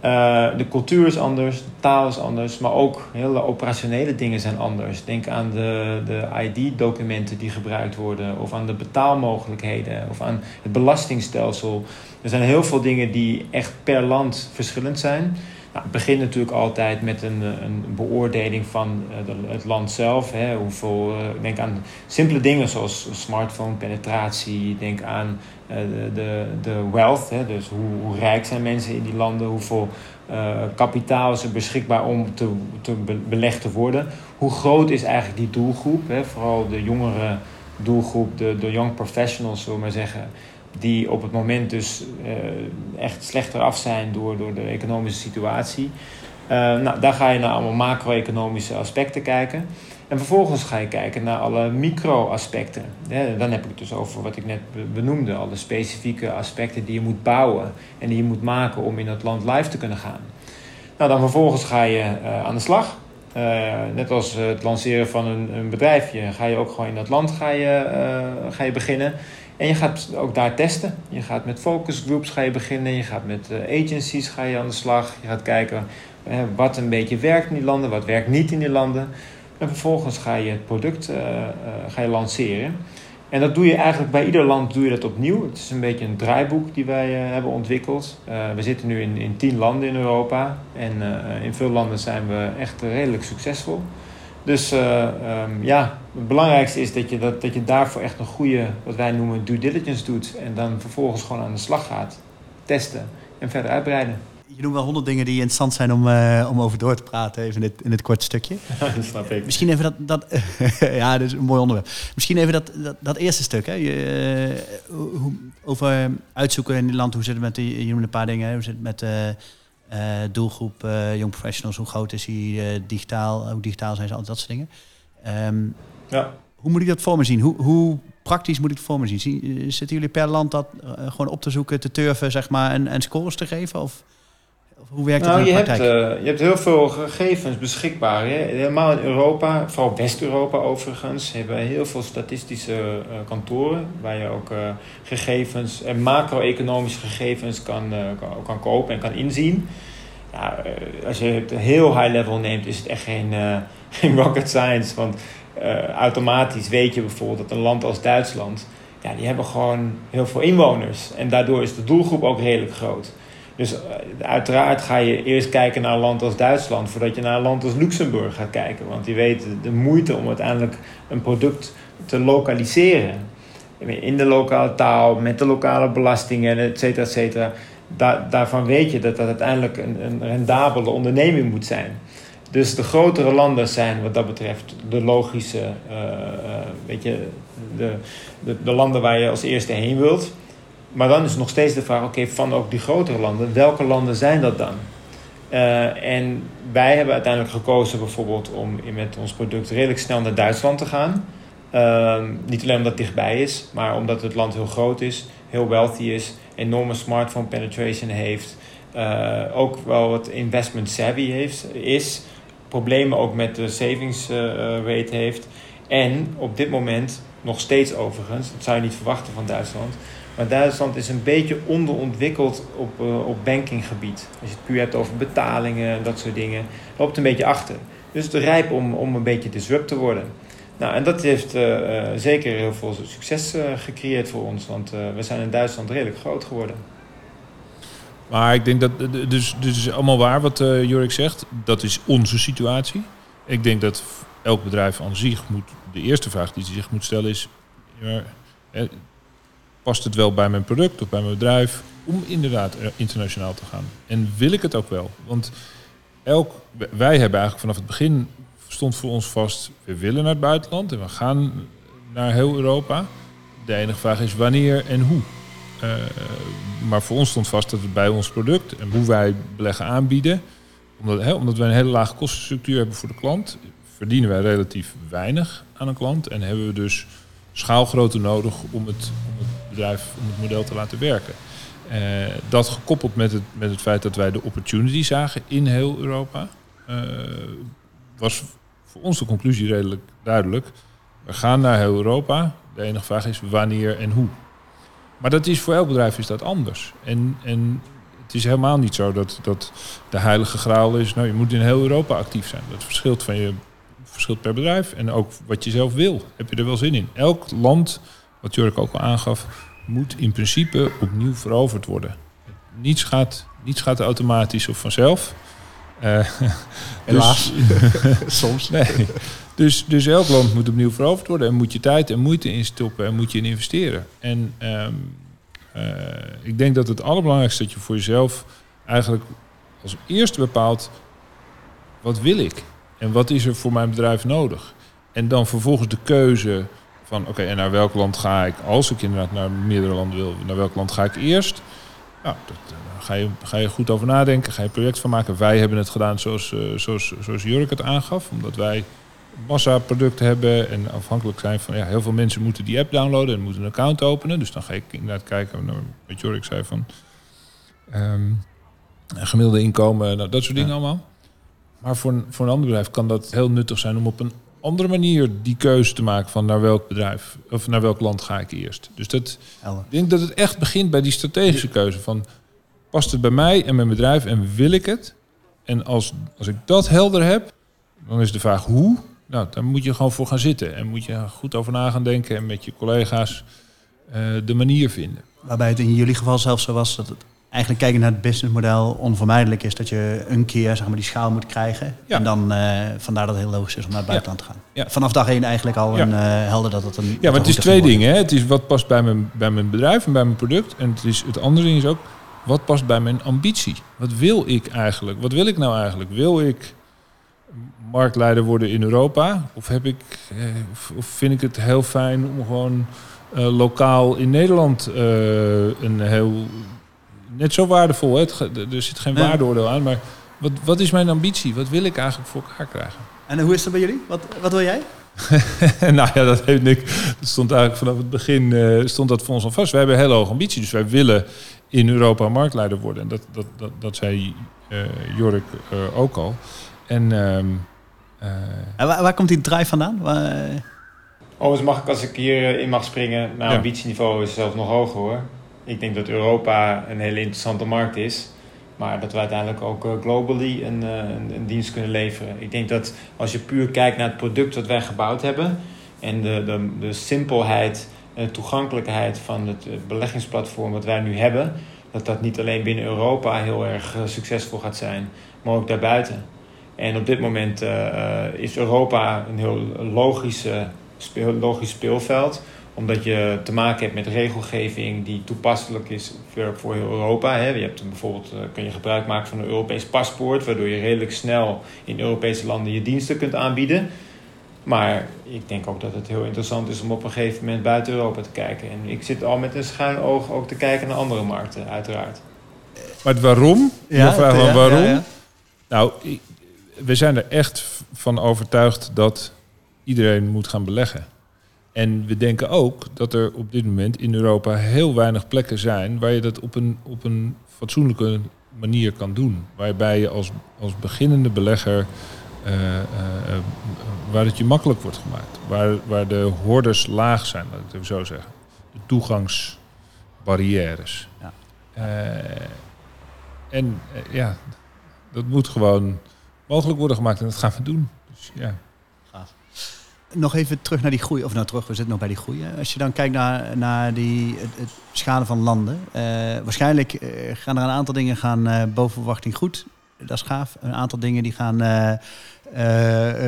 Eh, de cultuur is anders, de taal is anders, maar ook hele operationele dingen zijn anders. Denk aan de, de ID-documenten die gebruikt worden, of aan de betaalmogelijkheden, of aan het belastingstelsel. Er zijn heel veel dingen die echt per land verschillend zijn. Nou, het begint natuurlijk altijd met een, eh, een beoordeling van eh, het land zelf. Hè. Hoeveel, eh, denk aan simpele dingen zoals smartphone penetratie. Denk aan de, de, de wealth, hè. dus hoe, hoe rijk zijn mensen in die landen. Hoeveel kapitaal is er beschikbaar om te, te be- belegd te worden. Hoe groot is eigenlijk die doelgroep? Hè. Vooral de jongere doelgroep, de, de young professionals, zullen we maar zeggen die op het moment dus eh, echt slechter af zijn door, door de economische situatie. Eh, nou, daar ga je naar allemaal macro-economische aspecten kijken. En vervolgens ga je kijken naar alle micro-aspecten. Dan heb ik het dus over wat ik net be- benoemde. Alle specifieke aspecten die je moet bouwen en die je moet maken om in het land live te kunnen gaan. Nou, dan vervolgens ga je eh, aan de slag. Net als het lanceren van een, een bedrijfje, ga je ook gewoon in dat land ga je, ga je beginnen. En je gaat ook daar testen. Je gaat met focus groups ga je beginnen. Je gaat met eh, agencies ga je aan de slag. Je gaat kijken wat een beetje werkt in die landen, wat werkt niet in die landen. En vervolgens ga je het product ga je lanceren. En dat doe je eigenlijk bij ieder land doe je dat opnieuw. Het is een beetje een draaiboek die wij hebben ontwikkeld. we zitten nu in, in tien landen in Europa. En in veel landen zijn we echt redelijk succesvol. Dus uh, um, ja, het belangrijkste is dat je, dat, dat je daarvoor echt een goede, wat wij noemen, due diligence doet. En dan vervolgens gewoon aan de slag gaat. Testen en verder uitbreiden. Je noemt wel honderd dingen die interessant zijn om, uh, om over door te praten, even in dit, in dit korte stukje. dat snap ik. Misschien even dat, dat ja, dat is een mooi onderwerp. Misschien even dat, dat, dat eerste stuk, hè. Je, uh, hoe, over uitzoeken in het land, hoe zit het met, die, je noemde een paar dingen, hoe zit het met uh, doelgroep uh, young professionals, hoe groot is hij uh, digitaal, hoe digitaal zijn ze, al dat soort dingen. Um, ja. Hoe moet ik dat voor me zien? Hoe, hoe praktisch moet ik het voor me zien? zitten jullie per land dat gewoon op te zoeken, te turven, zeg maar, en, en scores te geven? Of hoe werkt nou, het in de praktijk? Hebt, je hebt heel veel gegevens beschikbaar. Hè? Helemaal in Europa, vooral West-Europa overigens, hebben we heel veel statistische kantoren waar je ook gegevens en macro-economische gegevens kan, kan, kan kopen en kan inzien ja, eh, als je het heel high level neemt, is het echt geen, geen rocket science. Want uh, automatisch weet je bijvoorbeeld dat een land als Duitsland, ja, die hebben gewoon heel veel inwoners. En daardoor is de doelgroep ook redelijk groot. Dus uiteraard ga je eerst kijken naar een land als Duitsland voordat je naar een land als Luxemburg gaat kijken. Want die weet de moeite om uiteindelijk een product te lokaliseren. In de lokale taal, met de lokale belastingen, et cetera, et cetera daarvan weet je dat dat uiteindelijk een, een rendabele onderneming moet zijn. Dus de grotere landen zijn wat dat betreft de logische, uh, uh, weet je, de, de, landen waar je als eerste heen wilt. Maar dan is nog steeds de vraag, oké, van ook die grotere landen, welke landen zijn dat dan? Uh, en wij hebben uiteindelijk gekozen bijvoorbeeld om met ons product redelijk snel naar Duitsland te gaan. niet alleen omdat het dichtbij is, maar omdat het land heel groot is, heel wealthy is enorme smartphone penetration heeft. Uh, ook wel wat investment savvy heeft, is. Problemen ook met de savings uh, rate heeft. En op dit moment, nog steeds overigens, dat zou je niet verwachten van Duitsland. Maar Duitsland is een beetje onderontwikkeld op, uh, op bankinggebied. Als je het puur hebt over betalingen en dat soort dingen, loopt een beetje achter. Dus het is rijp om, om een beetje disrupt te worden. Nou, en dat heeft uh, uh, zeker heel veel succes uh, gecreëerd voor ons, want we zijn in Duitsland redelijk groot geworden. Maar ik denk dat, dus, dus is allemaal waar wat Jorik zegt, dat is onze situatie. Ik denk dat elk bedrijf aan zich moet, de eerste vraag die zich moet stellen is, past het wel bij mijn product of bij mijn bedrijf om inderdaad internationaal te gaan? En wil ik het ook wel? Want elk, wij hebben eigenlijk vanaf het begin stond voor ons vast, we willen naar het buitenland en we gaan naar heel Europa. De enige vraag is wanneer en hoe. Uh, maar voor ons stond vast dat we bij ons product en hoe wij beleggen aanbieden, omdat, hè, omdat wij een hele lage kostenstructuur hebben voor de klant, verdienen wij relatief weinig aan een klant en hebben we dus schaalgrootte nodig om het, om het om het model te laten werken. Uh, dat gekoppeld met het, met het feit dat wij de opportunity zagen in heel Europa, uh, was voor ons de conclusie redelijk duidelijk. We gaan naar heel Europa. De enige vraag is wanneer en hoe. Maar dat is voor elk bedrijf is dat anders. En, en het is helemaal niet zo dat, dat de heilige graal is... nou, je moet in heel Europa actief zijn. Dat verschilt, van je, verschilt per bedrijf. En ook wat je zelf wil. Heb je er wel zin in? Elk land, wat Jurk ook al aangaf... moet in principe opnieuw veroverd worden. Niets gaat, niets gaat automatisch of vanzelf... Uh, Helaas. Dus, Soms. Nee. Dus, dus elk land moet opnieuw veroverd worden. En moet je tijd en moeite instoppen en moet je in investeren. En um, uh, ik denk dat het allerbelangrijkste dat je voor jezelf eigenlijk als eerste bepaalt... wat wil ik? En wat is er voor mijn bedrijf nodig? En dan vervolgens de keuze van... oké, okay, en naar welk land ga ik? Als ik inderdaad naar meerdere landen wil, naar welk land ga ik eerst? Nou, dat, ga je, ga je goed over nadenken, ga je project van maken. Wij hebben het gedaan zoals, uh, zoals, zoals Jurk het aangaf, omdat wij massa producten hebben en afhankelijk zijn van ja, heel veel mensen moeten die app downloaden en moeten een account openen. Dus dan ga ik inderdaad kijken naar wat Jorik zei van um, gemiddelde inkomen, nou, dat soort dingen allemaal. Maar voor een, voor een ander bedrijf kan dat heel nuttig zijn om op een andere manier die keuze te maken van naar welk bedrijf of naar welk land ga ik eerst. Dus dat, ik denk dat het echt begint bij die strategische keuze van past het bij mij en mijn bedrijf en wil ik het? En als, als ik dat helder heb, dan is de vraag hoe. Nou, dan moet je gewoon voor gaan zitten. En moet je goed over na gaan denken en met je collega's eh, de manier vinden. Waarbij het in jullie geval zelfs zo was dat het eigenlijk kijken naar het businessmodel onvermijdelijk is dat je een keer zeg maar, die schaal moet krijgen. Ja. En dan eh, vandaar dat het heel logisch is om naar het buitenland te gaan. Ja. Vanaf dag één eigenlijk al een eh, helder dat het een. Ja, maar het is twee dingen. Hè? Het is wat past bij mijn, bij mijn bedrijf en bij mijn product. En het, is, het andere ding is ook, wat past bij mijn ambitie? Wat wil ik eigenlijk? Wat wil ik nou eigenlijk? Wil ik marktleider worden in Europa? Of, heb ik, eh, of, of vind ik het heel fijn om gewoon eh, lokaal in Nederland een heel... Net zo waardevol, hè? Er zit geen waardeoordeel aan, maar wat, wat is mijn ambitie? Wat wil ik eigenlijk voor elkaar krijgen? En hoe is dat bij jullie? Wat, wat wil jij? nou ja, dat heeft Nick. Dat stond eigenlijk vanaf het begin eh, stond dat voor ons al vast. Wij hebben een hele hoge ambitie, dus wij willen in Europa marktleider worden. En dat, dat, dat, dat zei eh Jorik eh, ook al. En ehm, eh, En waar, waar komt die drive vandaan? Waar- Overigens mag ik als ik hier in mag springen, mijn Ja. ambitieniveau is zelfs nog hoger hoor. Ik denk dat Europa een hele interessante markt is. Maar dat we uiteindelijk ook eh, globally een, eh, een, een dienst kunnen leveren. Ik denk dat als je puur kijkt naar het product wat wij gebouwd hebben. En de, de, de simpelheid en de toegankelijkheid van het eh, beleggingsplatform wat wij nu hebben. Dat dat niet alleen binnen Europa heel erg eh, succesvol gaat zijn, maar ook daarbuiten. En op dit moment eh, eh, is Europa een heel logische speel, logisch speelveld. Omdat je te maken hebt met regelgeving die toepasselijk is voor, voor heel Europa. Hè. Je hebt bijvoorbeeld, eh, kun je gebruik maken van een Europees paspoort, waardoor je redelijk snel in Europese landen je diensten kunt aanbieden. Maar ik denk ook dat het heel interessant is om op een gegeven moment buiten Europa te kijken. En ik zit al met een schuin oog ook te kijken naar andere markten, uiteraard. maar het waarom? Ja, waarom? ja, ja. Nou, we zijn er echt van overtuigd dat iedereen moet gaan beleggen. En we denken ook dat er op dit moment in Europa heel weinig plekken zijn waar je dat op een, op een fatsoenlijke manier kan doen. Waarbij je als, als beginnende belegger, eh, eh, eh, waar het je makkelijk wordt gemaakt. Waar, waar de hordes laag zijn, laat ik het even zo zeggen. De toegangsbarrières. Ja. En ja, dat moet gewoon mogelijk worden gemaakt en dat gaan we doen. Dus ja. Nog even terug naar die groei, of nou terug, we zitten nog bij die groei. Als je dan kijkt naar, naar die, het, schade van landen. eh, waarschijnlijk eh, gaan er een aantal dingen gaan eh, boven verwachting goed. Dat is gaaf. Een aantal dingen die gaan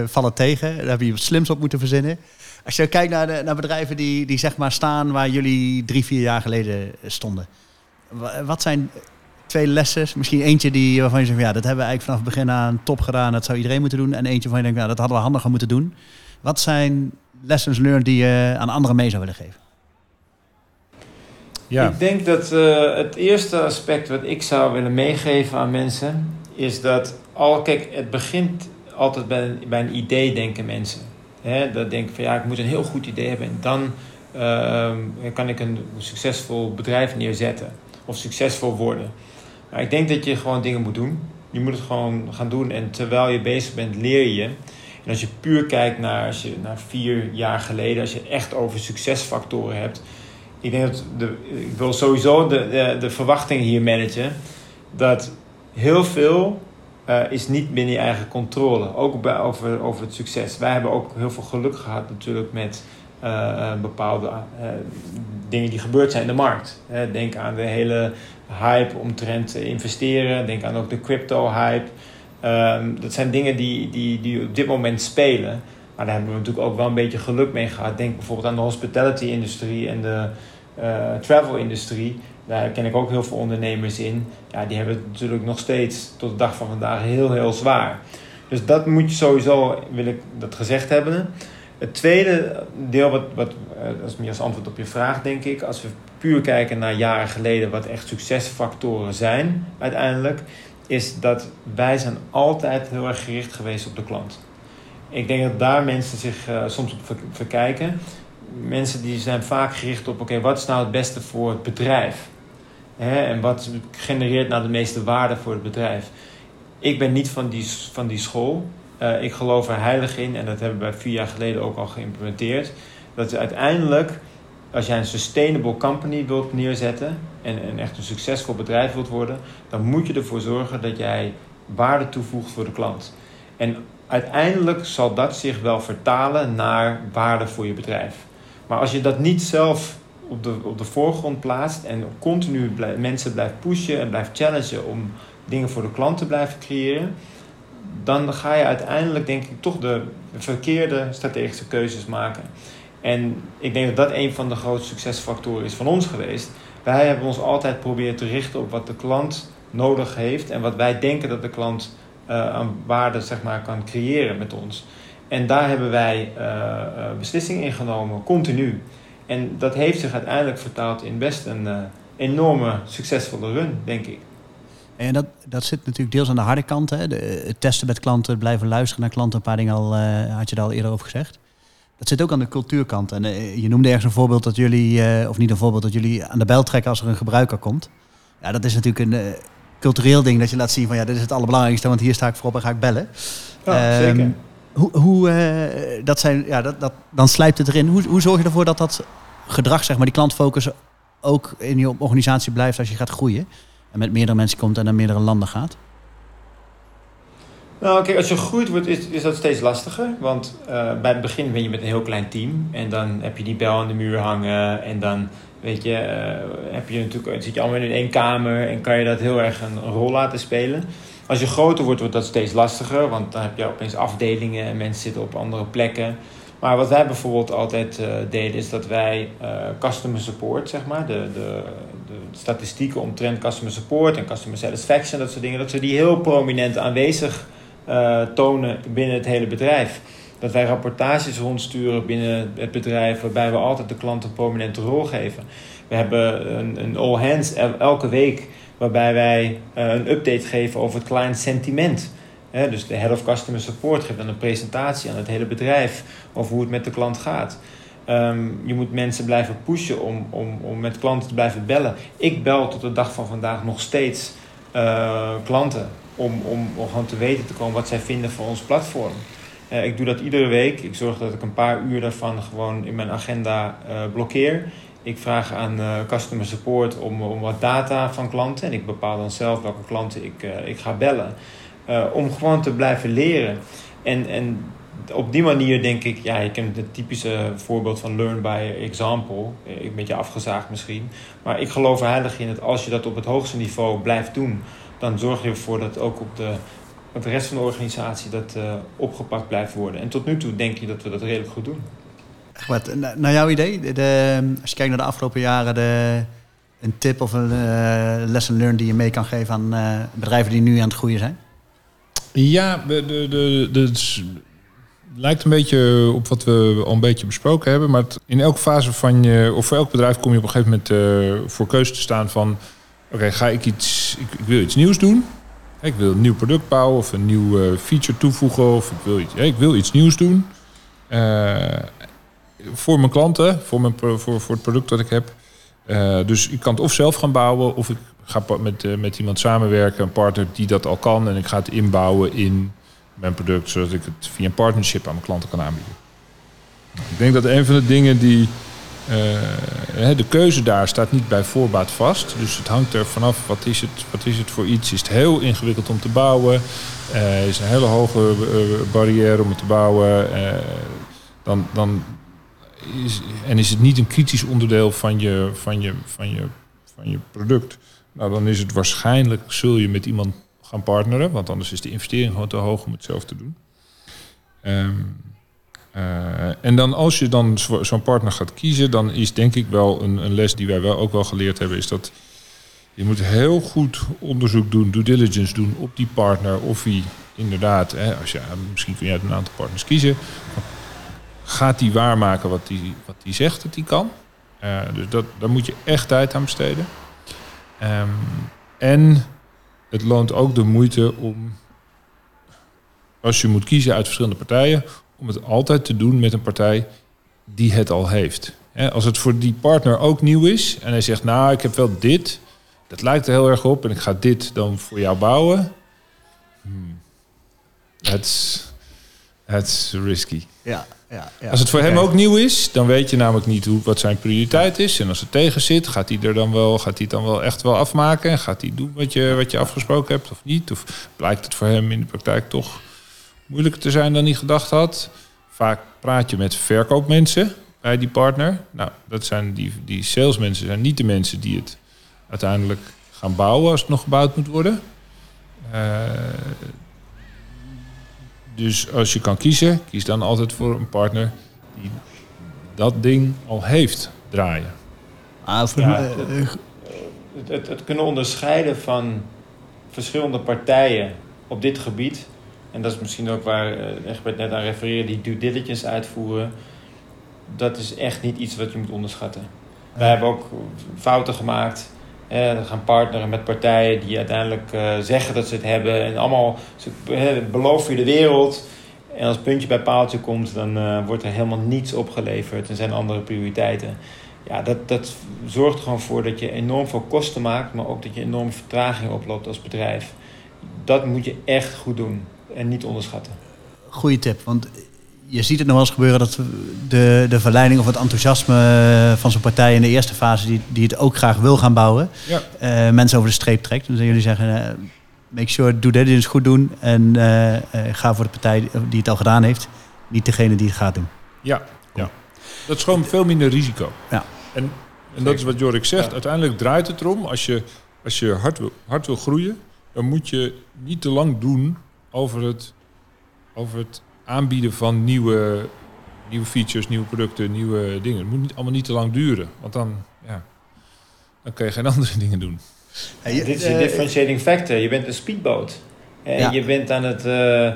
vallen tegen. Daar heb je wat slims op moeten verzinnen. Als je kijkt naar, de, naar bedrijven die, die zeg maar staan waar jullie drie, vier jaar geleden stonden. Wa- Wat zijn twee lessen, misschien eentje die, waarvan je zegt, van, ja, dat hebben we eigenlijk vanaf het begin aan top gedaan. Dat zou iedereen moeten doen. En eentje waarvan je denkt, nou, dat hadden we handiger moeten doen. Wat zijn lessons learned die je aan anderen mee zou willen geven? ja. Ik denk dat eh, het eerste aspect wat ik zou willen meegeven aan mensen is dat al kijk, het begint altijd bij een, bij een idee denken mensen. Hè, dat denken van ja, ik moet een heel goed idee hebben en dan ehm, kan ik een succesvol bedrijf neerzetten of succesvol worden. Maar ik denk dat je gewoon dingen moet doen. Je moet het gewoon gaan doen en terwijl je bezig bent leer je. En als je puur kijkt naar, als je, naar vier jaar geleden, als je echt over succesfactoren hebt, ik denk dat de, ik wil sowieso de, de, de verwachtingen hier managen. Dat heel veel eh, is niet binnen je eigen controle. Ook bij, over, over het succes. Wij hebben ook heel veel geluk gehad natuurlijk met eh, eh, bepaalde dingen die gebeurd zijn in de markt. Denk aan de hele hype omtrent investeren. Denk aan ook de crypto-hype. Ehm, dat zijn dingen die, die, die op dit moment spelen. Maar daar hebben we natuurlijk ook wel een beetje geluk mee gehad. Denk bijvoorbeeld aan de hospitality-industrie en de eh, travel-industrie. Daar ken ik ook heel veel ondernemers in. Ja, die hebben het natuurlijk nog steeds tot de dag van vandaag heel, heel zwaar. Dus dat moet je sowieso, wil ik dat gezegd hebben. Het tweede deel, wat, wat, eh, is meer als antwoord op je vraag, denk ik. Als we puur kijken naar jaren geleden, wat echt succesfactoren zijn uiteindelijk, is dat wij zijn altijd heel erg gericht geweest op de klant. Ik denk dat daar mensen zich eh, soms op ver- verkijken. Mensen die zijn vaak gericht op, oké, wat is nou het beste voor het bedrijf? Hè, en wat genereert nou de meeste waarde voor het bedrijf? Ik ben niet van die, van die school. Eh, ik geloof er heilig in, en dat hebben we vier jaar geleden ook al geïmplementeerd. Dat uiteindelijk, als jij een sustainable company wilt neerzetten en, echt een succesvol bedrijf wilt worden, dan moet je ervoor zorgen dat jij waarde toevoegt voor de klant. En uiteindelijk zal dat zich wel vertalen naar waarde voor je bedrijf. Maar als je dat niet zelf op de, op de voorgrond plaatst en continu mensen blijft pushen en blijft challengen om dingen voor de klant te blijven creëren, dan ga je uiteindelijk denk ik toch de verkeerde strategische keuzes maken. En ik denk dat dat een van de grootste succesfactoren is van ons geweest. Wij hebben ons altijd proberen te richten op wat de klant nodig heeft en wat wij denken dat de klant uh, aan waarde zeg maar, kan creëren met ons. En daar hebben wij uh, beslissingen in genomen, continu. En dat heeft zich uiteindelijk vertaald in best een enorme succesvolle run, denk ik. En dat, dat zit natuurlijk deels aan de harde kant. Hè? De, het testen met klanten, blijven luisteren naar klanten. Een paar dingen al, had je daar al eerder over gezegd. Dat zit ook aan de cultuurkant. En je noemde ergens een voorbeeld dat jullie, of niet een voorbeeld, dat jullie aan de bel trekken als er een gebruiker komt. Ja, dat is natuurlijk een, cultureel ding dat je laat zien van ja, dit is het allerbelangrijkste, want hier sta ik voorop en ga ik bellen. Ja, zeker. Ehm, hoe, hoe dat zijn, ja, dat, dat, dan slijpt het erin. Hoe, hoe zorg je ervoor dat dat gedrag, zeg maar, die klantfocus ook in je organisatie blijft als je gaat groeien en met meerdere mensen komt en naar meerdere landen gaat? Nou, kijk, als je groeit wordt, is, is dat steeds lastiger. Want uh, bij het begin ben je met een heel klein team. En dan heb je die bel aan de muur hangen. En dan Weet je, uh, heb je natuurlijk, zit je allemaal in één kamer en kan je dat heel erg een, rol laten spelen. Als je groter wordt, wordt dat steeds lastiger, want dan heb je opeens afdelingen en mensen zitten op andere plekken. Maar wat wij bijvoorbeeld altijd uh, deden, is dat wij customer support, zeg maar, de, de, de statistieken omtrent customer support en customer satisfaction, dat soort dingen, dat we die heel prominent aanwezig tonen binnen het hele bedrijf dat wij rapportages rondsturen binnen het bedrijf, waarbij we altijd de klant een prominente rol geven. We hebben een, een all hands elke week, waarbij wij eh, een update geven over het client sentiment. dus de head of customer support geeft dan een presentatie aan het hele bedrijf over hoe het met de klant gaat. Ehm, je moet mensen blijven pushen om, om, om met klanten te blijven bellen. Ik bel tot de dag van vandaag nog steeds uh, klanten om, om, om gewoon te weten te komen wat zij vinden van ons platform. Uh, ik doe dat iedere week. Ik zorg dat ik een paar uur daarvan gewoon in mijn agenda uh, blokkeer. Ik vraag aan uh, customer support om, om wat data van klanten. En ik bepaal dan zelf welke klanten ik, ik ga bellen. om gewoon te blijven leren. En, en op die manier denk ik, ja, je kent het typische voorbeeld van learn by example. Een beetje afgezaagd misschien. Maar ik geloof heilig in dat als je dat op het hoogste niveau blijft doen, dan zorg je ervoor dat ook op de rest van de organisatie dat uh, opgepakt blijft worden. En tot nu toe denk je dat we dat redelijk goed doen. Wat, naar jouw idee, de, als je kijkt naar de afgelopen jaren, de, een tip of een uh, lesson learned die je mee kan geven aan uh, bedrijven die nu aan het groeien zijn? Ja, de, de, de, de, het lijkt een beetje op wat we al een beetje besproken hebben. Maar in elke fase van je, of voor elk bedrijf kom je op een gegeven moment voor keuze te staan van... Oké, ga ik iets, ik, ik wil iets nieuws doen. Ik wil een nieuw product bouwen of een nieuw uh, feature toevoegen of ik wil iets, ik wil iets nieuws doen. Uh, voor mijn klanten, voor, mijn, voor, voor het product dat ik heb. Uh, dus ik kan het of zelf gaan bouwen of ik ga met, met iemand samenwerken, een partner die dat al kan. En ik ga het inbouwen in mijn product, zodat ik het via een partnership aan mijn klanten kan aanbieden. Ik denk dat een van de dingen die uh, de keuze daar staat niet bij voorbaat vast. Dus het hangt er vanaf wat is het, wat is het voor iets. Is het heel ingewikkeld om te bouwen? Uh, is een hele hoge uh, barrière om het te bouwen? dan, dan is, en is het niet een kritisch onderdeel van je, van, je, van, je, van je product? Nou, dan is het waarschijnlijk, zul je met iemand gaan partneren. Want anders is de investering gewoon te hoog om het zelf te doen. Um, en dan als je dan zo'n partner gaat kiezen, dan is denk ik wel een, een, les die wij wel ook wel geleerd hebben, is dat je moet heel goed onderzoek doen, due diligence doen op die partner. Of hij inderdaad, hè, als je, misschien kun je uit een aantal partners kiezen, gaat die waarmaken wat die, wat die zegt dat hij kan. Uh, dus dat, daar moet je echt tijd aan besteden. Um, en het loont ook de moeite om, als je moet kiezen uit verschillende partijen, om het altijd te doen met een partij die het al heeft. Als het voor die partner ook nieuw is en hij zegt, nou, ik heb wel dit, dat lijkt er heel erg op en ik ga dit dan voor jou bouwen. Hmm. Is risky. Ja, ja, ja. Als het voor hem ook nieuw is, dan weet je namelijk niet hoe, wat zijn prioriteit is. En als het tegen zit, gaat hij er dan wel, gaat hij het dan wel echt wel afmaken? En gaat hij doen wat je, wat je afgesproken hebt of niet? Of blijkt het voor hem in de praktijk toch moeilijker te zijn dan hij gedacht had? Vaak praat je met verkoopmensen bij die partner. Nou, dat zijn die, die salesmensen zijn niet de mensen die het uiteindelijk gaan bouwen als het nog gebouwd moet worden. Eh, dus als je kan kiezen, kies dan altijd voor een partner die dat ding al heeft draaien. Ah, voor- Ja, dat- eh, het, het, het kunnen onderscheiden van verschillende partijen op dit gebied. En dat is misschien ook waar eh, Egbert net aan refereerde, die due diligence uitvoeren. Dat is echt niet iets wat je moet onderschatten. Wij hebben ook fouten gemaakt. Eh, we gaan partneren met partijen die uiteindelijk eh, zeggen dat ze het hebben. En allemaal ze eh, beloven je de wereld. En als puntje bij paaltje komt, dan eh, wordt er helemaal niets opgeleverd. En zijn andere prioriteiten. Ja, dat, dat zorgt er gewoon voor dat je enorm veel kosten maakt, maar ook dat je enorme vertraging oploopt als bedrijf. Dat moet je echt goed doen en niet onderschatten. goede tip. Want je ziet het nog wel eens gebeuren dat de, de verleiding of het enthousiasme van zo'n partij in de eerste fase, die, die het ook graag wil gaan bouwen, Ja. eh, mensen over de streep trekt. Dus jullie zeggen, eh, make sure, doe dit eens goed doen en eh, eh, ga voor de partij die het al gedaan heeft, niet degene die het gaat doen. Ja, ja. Dat is gewoon veel minder risico. Ja. En, en dat is wat Jorik zegt. Ja. Uiteindelijk draait het erom, als je, als je hard, wil, hard wil groeien, dan moet je niet te lang doen over het, over het aanbieden van nieuwe, nieuwe features, nieuwe producten, nieuwe dingen. Het moet niet, allemaal niet te lang duren. Want dan, ja, dan kun je geen andere dingen doen. Hey, Dit is eh, een differentiating factor. Je bent een speedboot. En Ja. je bent aan het eh, eh,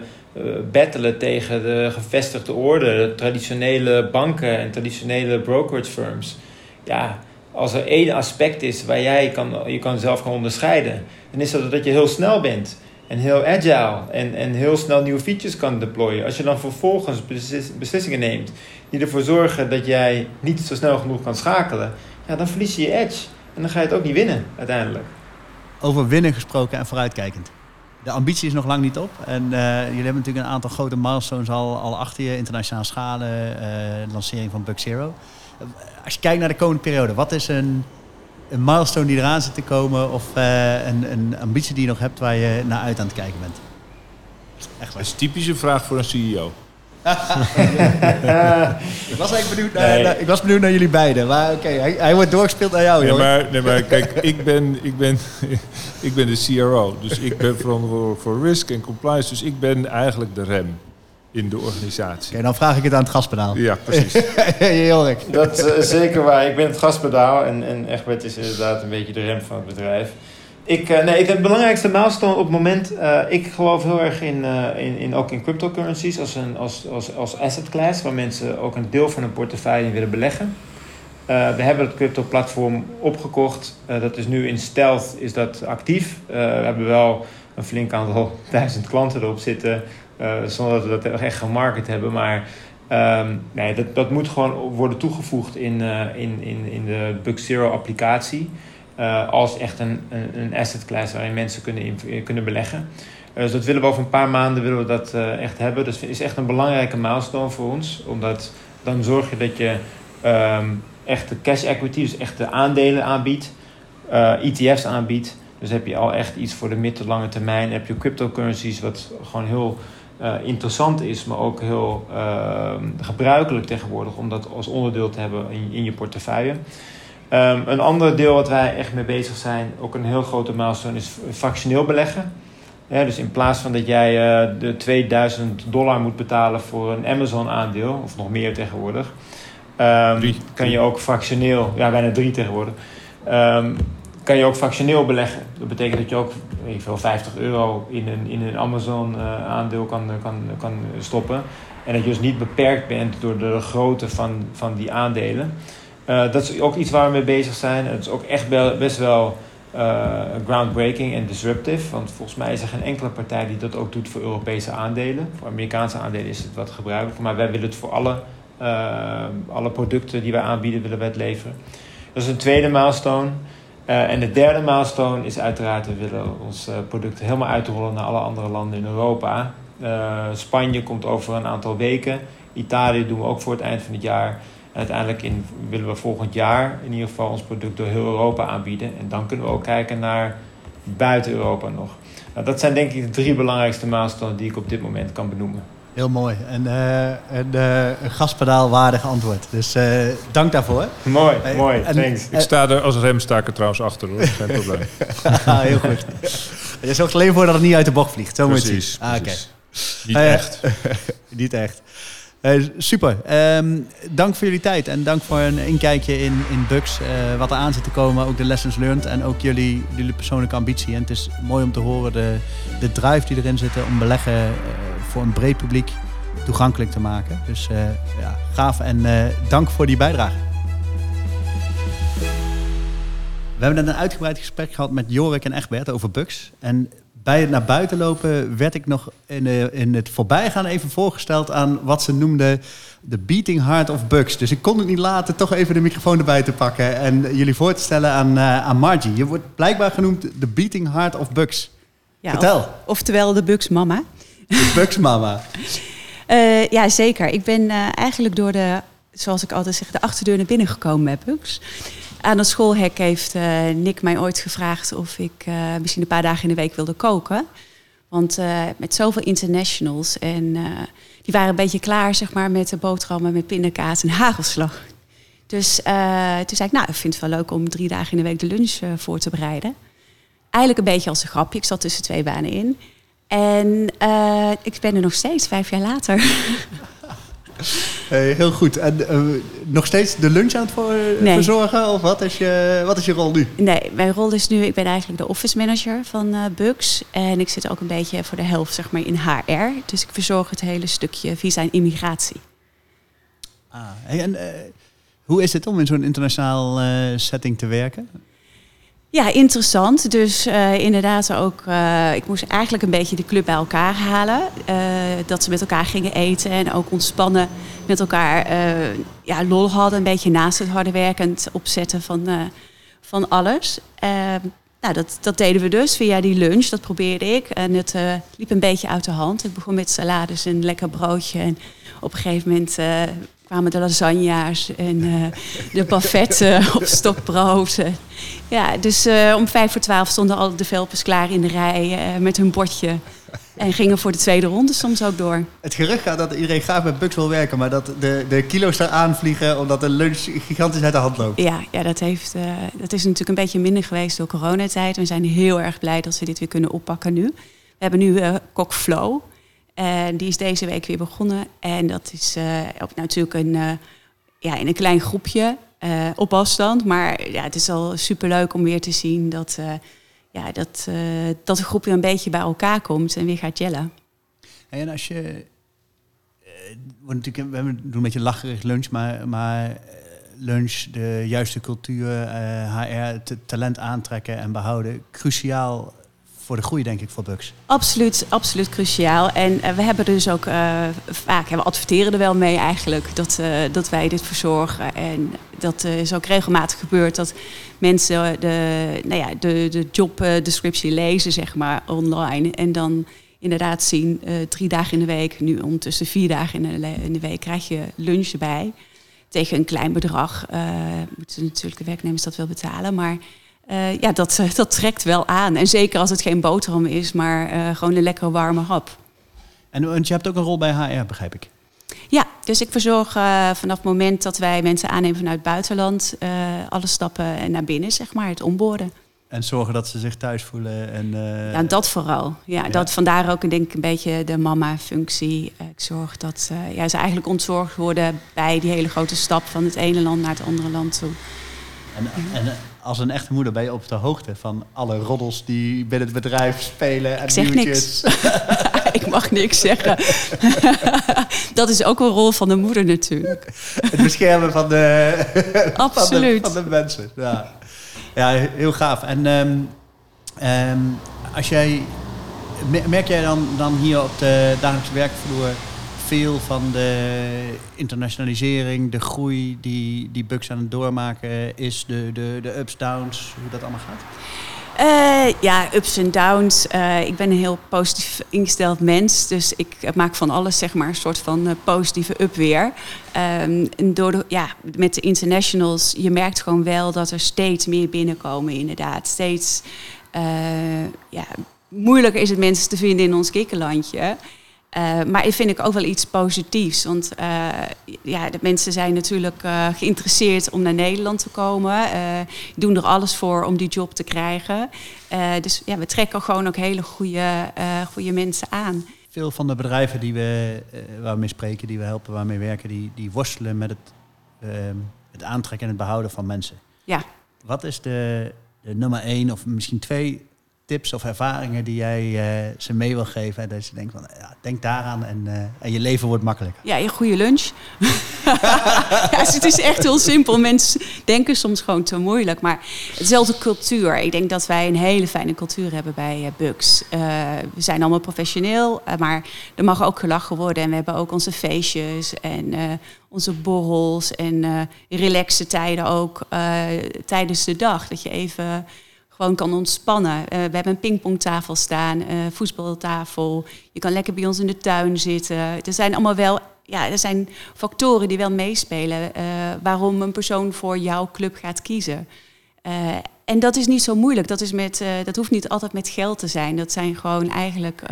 battelen tegen de gevestigde orde, de traditionele banken en traditionele brokerage firms. Ja, als er één aspect is waar jij kan, je kan zelf kan onderscheiden, dan is dat dat je heel snel bent. En heel agile en, en heel snel nieuwe features kan deployen. Als je dan vervolgens beslis- beslissingen neemt die ervoor zorgen dat jij niet zo snel genoeg kan schakelen, ja, dan verlies je je edge. En dan ga je het ook niet winnen uiteindelijk. Over winnen gesproken en vooruitkijkend. De ambitie is nog lang niet op. En eh, jullie hebben natuurlijk een aantal grote milestones al, al achter je. Internationale schalen, eh, lancering van Bug Zero. Als je kijkt naar de komende periode, wat is een, een milestone die eraan zit te komen? Of eh, een, een ambitie die je nog hebt waar je naar uit aan het kijken bent? Echt Dat is een typische vraag voor een CEO. Ik was eigenlijk benieuwd naar, Nee. naar- ik was benieuwd naar jullie beiden. Maar oké, hij, hij wordt doorgespeeld naar jou, Nee, joh. maar, nee, maar kijk, ik ben, ik, ben, ik ben de CRO. Dus ik ben verantwoordelijk voor risk en compliance. Dus ik ben eigenlijk de rem in de organisatie. Oké, dan vraag ik het aan het gaspedaal. Ja, precies. Jorik. Dat is zeker waar. Ik ben het gaspedaal en, en Egbert is inderdaad een beetje de rem van het bedrijf. Ik, eh, nee, ik, het belangrijkste milestone op het moment, eh, ik geloof heel erg in, eh, in, in ook in cryptocurrencies als, een, als, als, als asset class, waar mensen ook een deel van hun portefeuille in willen beleggen. Eh, we hebben het crypto platform opgekocht. Eh, dat is nu in stealth is dat actief. Eh, we hebben wel een flink aantal duizend klanten erop zitten, eh, zonder dat we dat echt gemarket hebben. Maar Ehm, nee, dat, dat moet gewoon worden toegevoegd in, eh, in, in, in de Bug Zero applicatie. eh, als echt een, een, een asset class waarin mensen kunnen, kunnen beleggen. Eh, dus dat willen we over een paar maanden willen we dat eh, echt hebben. Dus is echt een belangrijke milestone voor ons. Omdat dan zorg je dat je ehm, echt de cash equity, dus echt de aandelen aanbiedt. eh, ETF's aanbiedt. Dus heb je al echt iets voor de mid- tot lange termijn. Heb je cryptocurrencies wat gewoon heel eh, interessant is, maar ook heel eh, gebruikelijk tegenwoordig om dat als onderdeel te hebben in, in je portefeuille. Ehm, een ander deel wat wij echt mee bezig zijn, ook een heel grote milestone, is fractioneel beleggen. Ja, dus in plaats van dat jij eh, de 2000 dollar moet betalen voor een Amazon-aandeel, of nog meer tegenwoordig, ehm, kan je ook fractioneel, ja, bijna drie tegenwoordig, ehm, kan je ook fractioneel beleggen. Dat betekent dat je ook weet veel, 50 euro in een, in een Amazon-aandeel kan, kan, kan stoppen. En dat je dus niet beperkt bent door de grootte van, van die aandelen. Eh, dat is ook iets waar we mee bezig zijn. Het is ook echt best wel eh, groundbreaking en disruptive. Want volgens mij is er geen enkele partij die dat ook doet voor Europese aandelen. Voor Amerikaanse aandelen is het wat gebruikelijk. Maar wij willen het voor alle, eh, alle producten die wij aanbieden, willen wij het leveren. Dat is een tweede milestone. Eh, en de derde milestone is uiteraard, we willen ons eh, product helemaal uitrollen naar alle andere landen in Europa. Spanje komt over een aantal weken. Italië doen we ook voor het eind van het jaar. Uiteindelijk in, willen we volgend jaar in ieder geval ons product door heel Europa aanbieden. En dan kunnen we ook kijken naar buiten Europa nog. Nou, dat zijn denk ik de drie belangrijkste milestones die ik op dit moment kan benoemen. Heel mooi. En uh, een, uh, een gaspedaal waardig antwoord. Dus uh, dank daarvoor. Mooi, mooi. En, thanks. ik sta er als rem sta ik er trouwens achter hoor. Geen probleem. ah, heel goed. Je zorgt alleen voor dat het niet uit de bocht vliegt. Zo precies, moet je ah, precies. Niet echt. niet echt. super. Um, dank voor jullie tijd en dank voor een inkijkje in, in Bugs. Uh, wat er aan zit te komen, ook de lessons learned en ook jullie, jullie persoonlijke ambitie. En het is mooi om te horen de, de drive die erin zit om beleggen uh, voor een breed publiek toegankelijk te maken. Dus uh, ja, gaaf en dank voor die bijdrage. We hebben net een uitgebreid gesprek gehad met Jorik en Egbert over Bugs. En bij het naar buiten lopen werd ik nog in, in het voorbijgaan even voorgesteld aan wat ze noemden de beating heart of Bugs. Dus ik kon het niet laten toch even de microfoon erbij te pakken en jullie voor te stellen aan, aan Margie. Je wordt blijkbaar genoemd de beating heart of Bugs. Ja, Vertel. Of, oftewel de Bugs mama. De Bugs mama. uh, ja, zeker. Ik ben uh, eigenlijk door de, zoals ik altijd zeg, de achterdeur naar binnen gekomen met Bugs aan het schoolhek heeft uh, Nick mij ooit gevraagd of ik misschien een paar dagen in de week wilde koken. Want met zoveel internationals en die waren een beetje klaar zeg maar, met de boterhammen met pindakaas en hagelslag. Dus toen zei ik, nou, ik vind het wel leuk om drie dagen in de week de lunch voor te bereiden. Eigenlijk een beetje als een grapje. Ik zat tussen twee banen in. En ik ben er nog steeds, vijf jaar later. Hey, heel goed. En uh, nog steeds de lunch aan het voor, nee. verzorgen? Of wat is, je, wat is je rol nu? Nee, mijn rol is nu... Ik ben eigenlijk de office manager van uh, Bugs. En ik zit ook een beetje voor de helft zeg maar, in HR. Dus ik verzorg het hele stukje visa en immigratie. Ah, hey, en uh, hoe is het om in zo'n internationaal setting te werken? Ja, interessant. Dus uh, inderdaad ook, uh, ik moest eigenlijk een beetje de club bij elkaar halen. Uh, dat ze met elkaar gingen eten en ook ontspannen met elkaar ja, lol hadden. Een beetje naast het harde werkend opzetten van, van alles. nou, dat, dat deden we dus via die lunch, dat probeerde ik. En het liep een beetje uit de hand. Ik begon met salades en lekker broodje. En op een gegeven moment kwamen de lasagna's en uh, de buffetten op stokbrood. Ja, dus uh, om vijf voor twaalf stonden alle developers klaar in de rij uh, met hun bordje. En gingen voor de tweede ronde soms ook door. Het gerucht gaat dat iedereen graag met Bugs wil werken, maar dat de, de kilo's daar aanvliegen omdat de lunch gigantisch uit de hand loopt. Ja, ja dat, heeft, dat is natuurlijk een beetje minder geweest door coronatijd. We zijn heel erg blij dat we dit weer kunnen oppakken nu. We hebben nu Kok Flow. En die is deze week weer begonnen. En dat is uh, ook natuurlijk een, uh, ja, in een klein groepje uh, op afstand. Maar ja, het is al superleuk om weer te zien dat, ja, dat, dat de groep weer een beetje bij elkaar komt en weer gaat jellen. En als je. natuurlijk, we doen een beetje lacherig lunch, maar, maar lunch, de juiste cultuur, HR, talent aantrekken en behouden, cruciaal voor de groei, denk ik, voor Bugs. Absoluut, absoluut cruciaal. En uh, we hebben dus ook uh, vaak, we adverteren er wel mee eigenlijk, dat, uh, dat wij dit verzorgen. En dat is ook regelmatig gebeurd dat mensen de, nou ja, de, de job descriptie lezen, zeg maar, online. En dan inderdaad zien, drie dagen in de week, nu ondertussen vier dagen in de, in de week, krijg je lunch erbij. Tegen een klein bedrag. moeten natuurlijk de werknemers dat wel betalen, maar... Uh, ja, dat, uh, dat trekt wel aan. En zeker als het geen boterham is, maar uh, gewoon een lekkere warme hap. En want je hebt ook een rol bij HR, begrijp ik. Ja, dus ik verzorg vanaf het moment dat wij mensen aannemen vanuit het buitenland... alle stappen naar binnen, zeg maar, het onboorden. En zorgen dat ze zich thuis voelen. En, ja, dat vooral. Ja, ja, Dat, vandaar ook denk ik een beetje de mama-functie. ik zorg dat ja, ze eigenlijk ontzorgd worden bij die hele grote stap van het ene land naar het andere land toe. En, en als een echte moeder ben je op de hoogte van alle roddels die binnen het bedrijf spelen en ik zeg niks. ik mag niks zeggen. dat is ook een rol van de moeder natuurlijk. Het beschermen van de, Absoluut. Van de, van de mensen. Ja. ja, heel gaaf. En um, um, als jij, merk jij dan, dan hier op de dagelijkse werkvloer veel van de internationalisering, de groei die, die Bucks aan het doormaken is, de, de, de ups, downs, hoe dat allemaal gaat? Uh, ja, ups en downs. Uh, ik ben een heel positief ingesteld mens. Dus ik maak van alles zeg maar een soort van uh, positieve up weer. Um, en door de, ja, met de internationals, je merkt gewoon wel dat er steeds meer binnenkomen inderdaad. Steeds ja, moeilijker is het mensen te vinden in ons kikkerlandje. Uh, maar ik vind ik ook wel iets positiefs. Want uh, ja, de mensen zijn natuurlijk uh, geïnteresseerd om naar Nederland te komen. doen er alles voor om die job te krijgen. dus ja, we trekken gewoon ook hele goede, goede mensen aan. Veel van de bedrijven die we, waar we mee spreken, die we helpen, waarmee werken, die, die worstelen met het, ehm, het aantrekken en het behouden van mensen. Ja. Wat is de, de nummer één of misschien twee tips of ervaringen die jij uh, ze mee wil geven? En dat je denkt van, ja, denk daaraan en, uh, en je leven wordt makkelijker. Ja, je goede lunch. het is echt heel simpel. Mensen denken soms gewoon te moeilijk. Maar hetzelfde cultuur. Ik denk dat wij een hele fijne cultuur hebben bij uh, Bugs. we zijn allemaal professioneel, maar er mag ook gelachen worden. En we hebben ook onze feestjes en onze borrels en relaxe tijden ook tijdens de dag. Dat je even gewoon kan ontspannen. Uh, we hebben een pingpongtafel staan, uh, voetbaltafel. Je kan lekker bij ons in de tuin zitten. Er zijn allemaal wel, ja, er zijn factoren die wel meespelen uh, waarom een persoon voor jouw club gaat kiezen. en dat is niet zo moeilijk. Dat, is met, dat hoeft niet altijd met geld te zijn. Dat zijn gewoon eigenlijk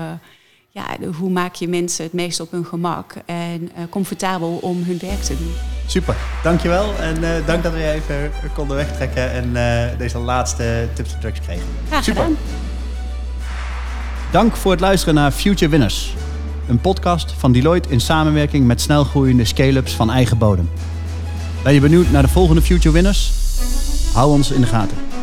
ja, hoe maak je mensen het meest op hun gemak en comfortabel om hun werk te doen. Super, dankjewel. En uh, dank dat we je even konden wegtrekken en uh, deze laatste tips en tricks kregen. Graag Super. Gedaan. Dank voor het luisteren naar Future Winners. Een podcast van Deloitte in samenwerking met snelgroeiende scale-ups van eigen bodem. Ben je benieuwd naar de volgende Future Winners? Hou ons in de gaten.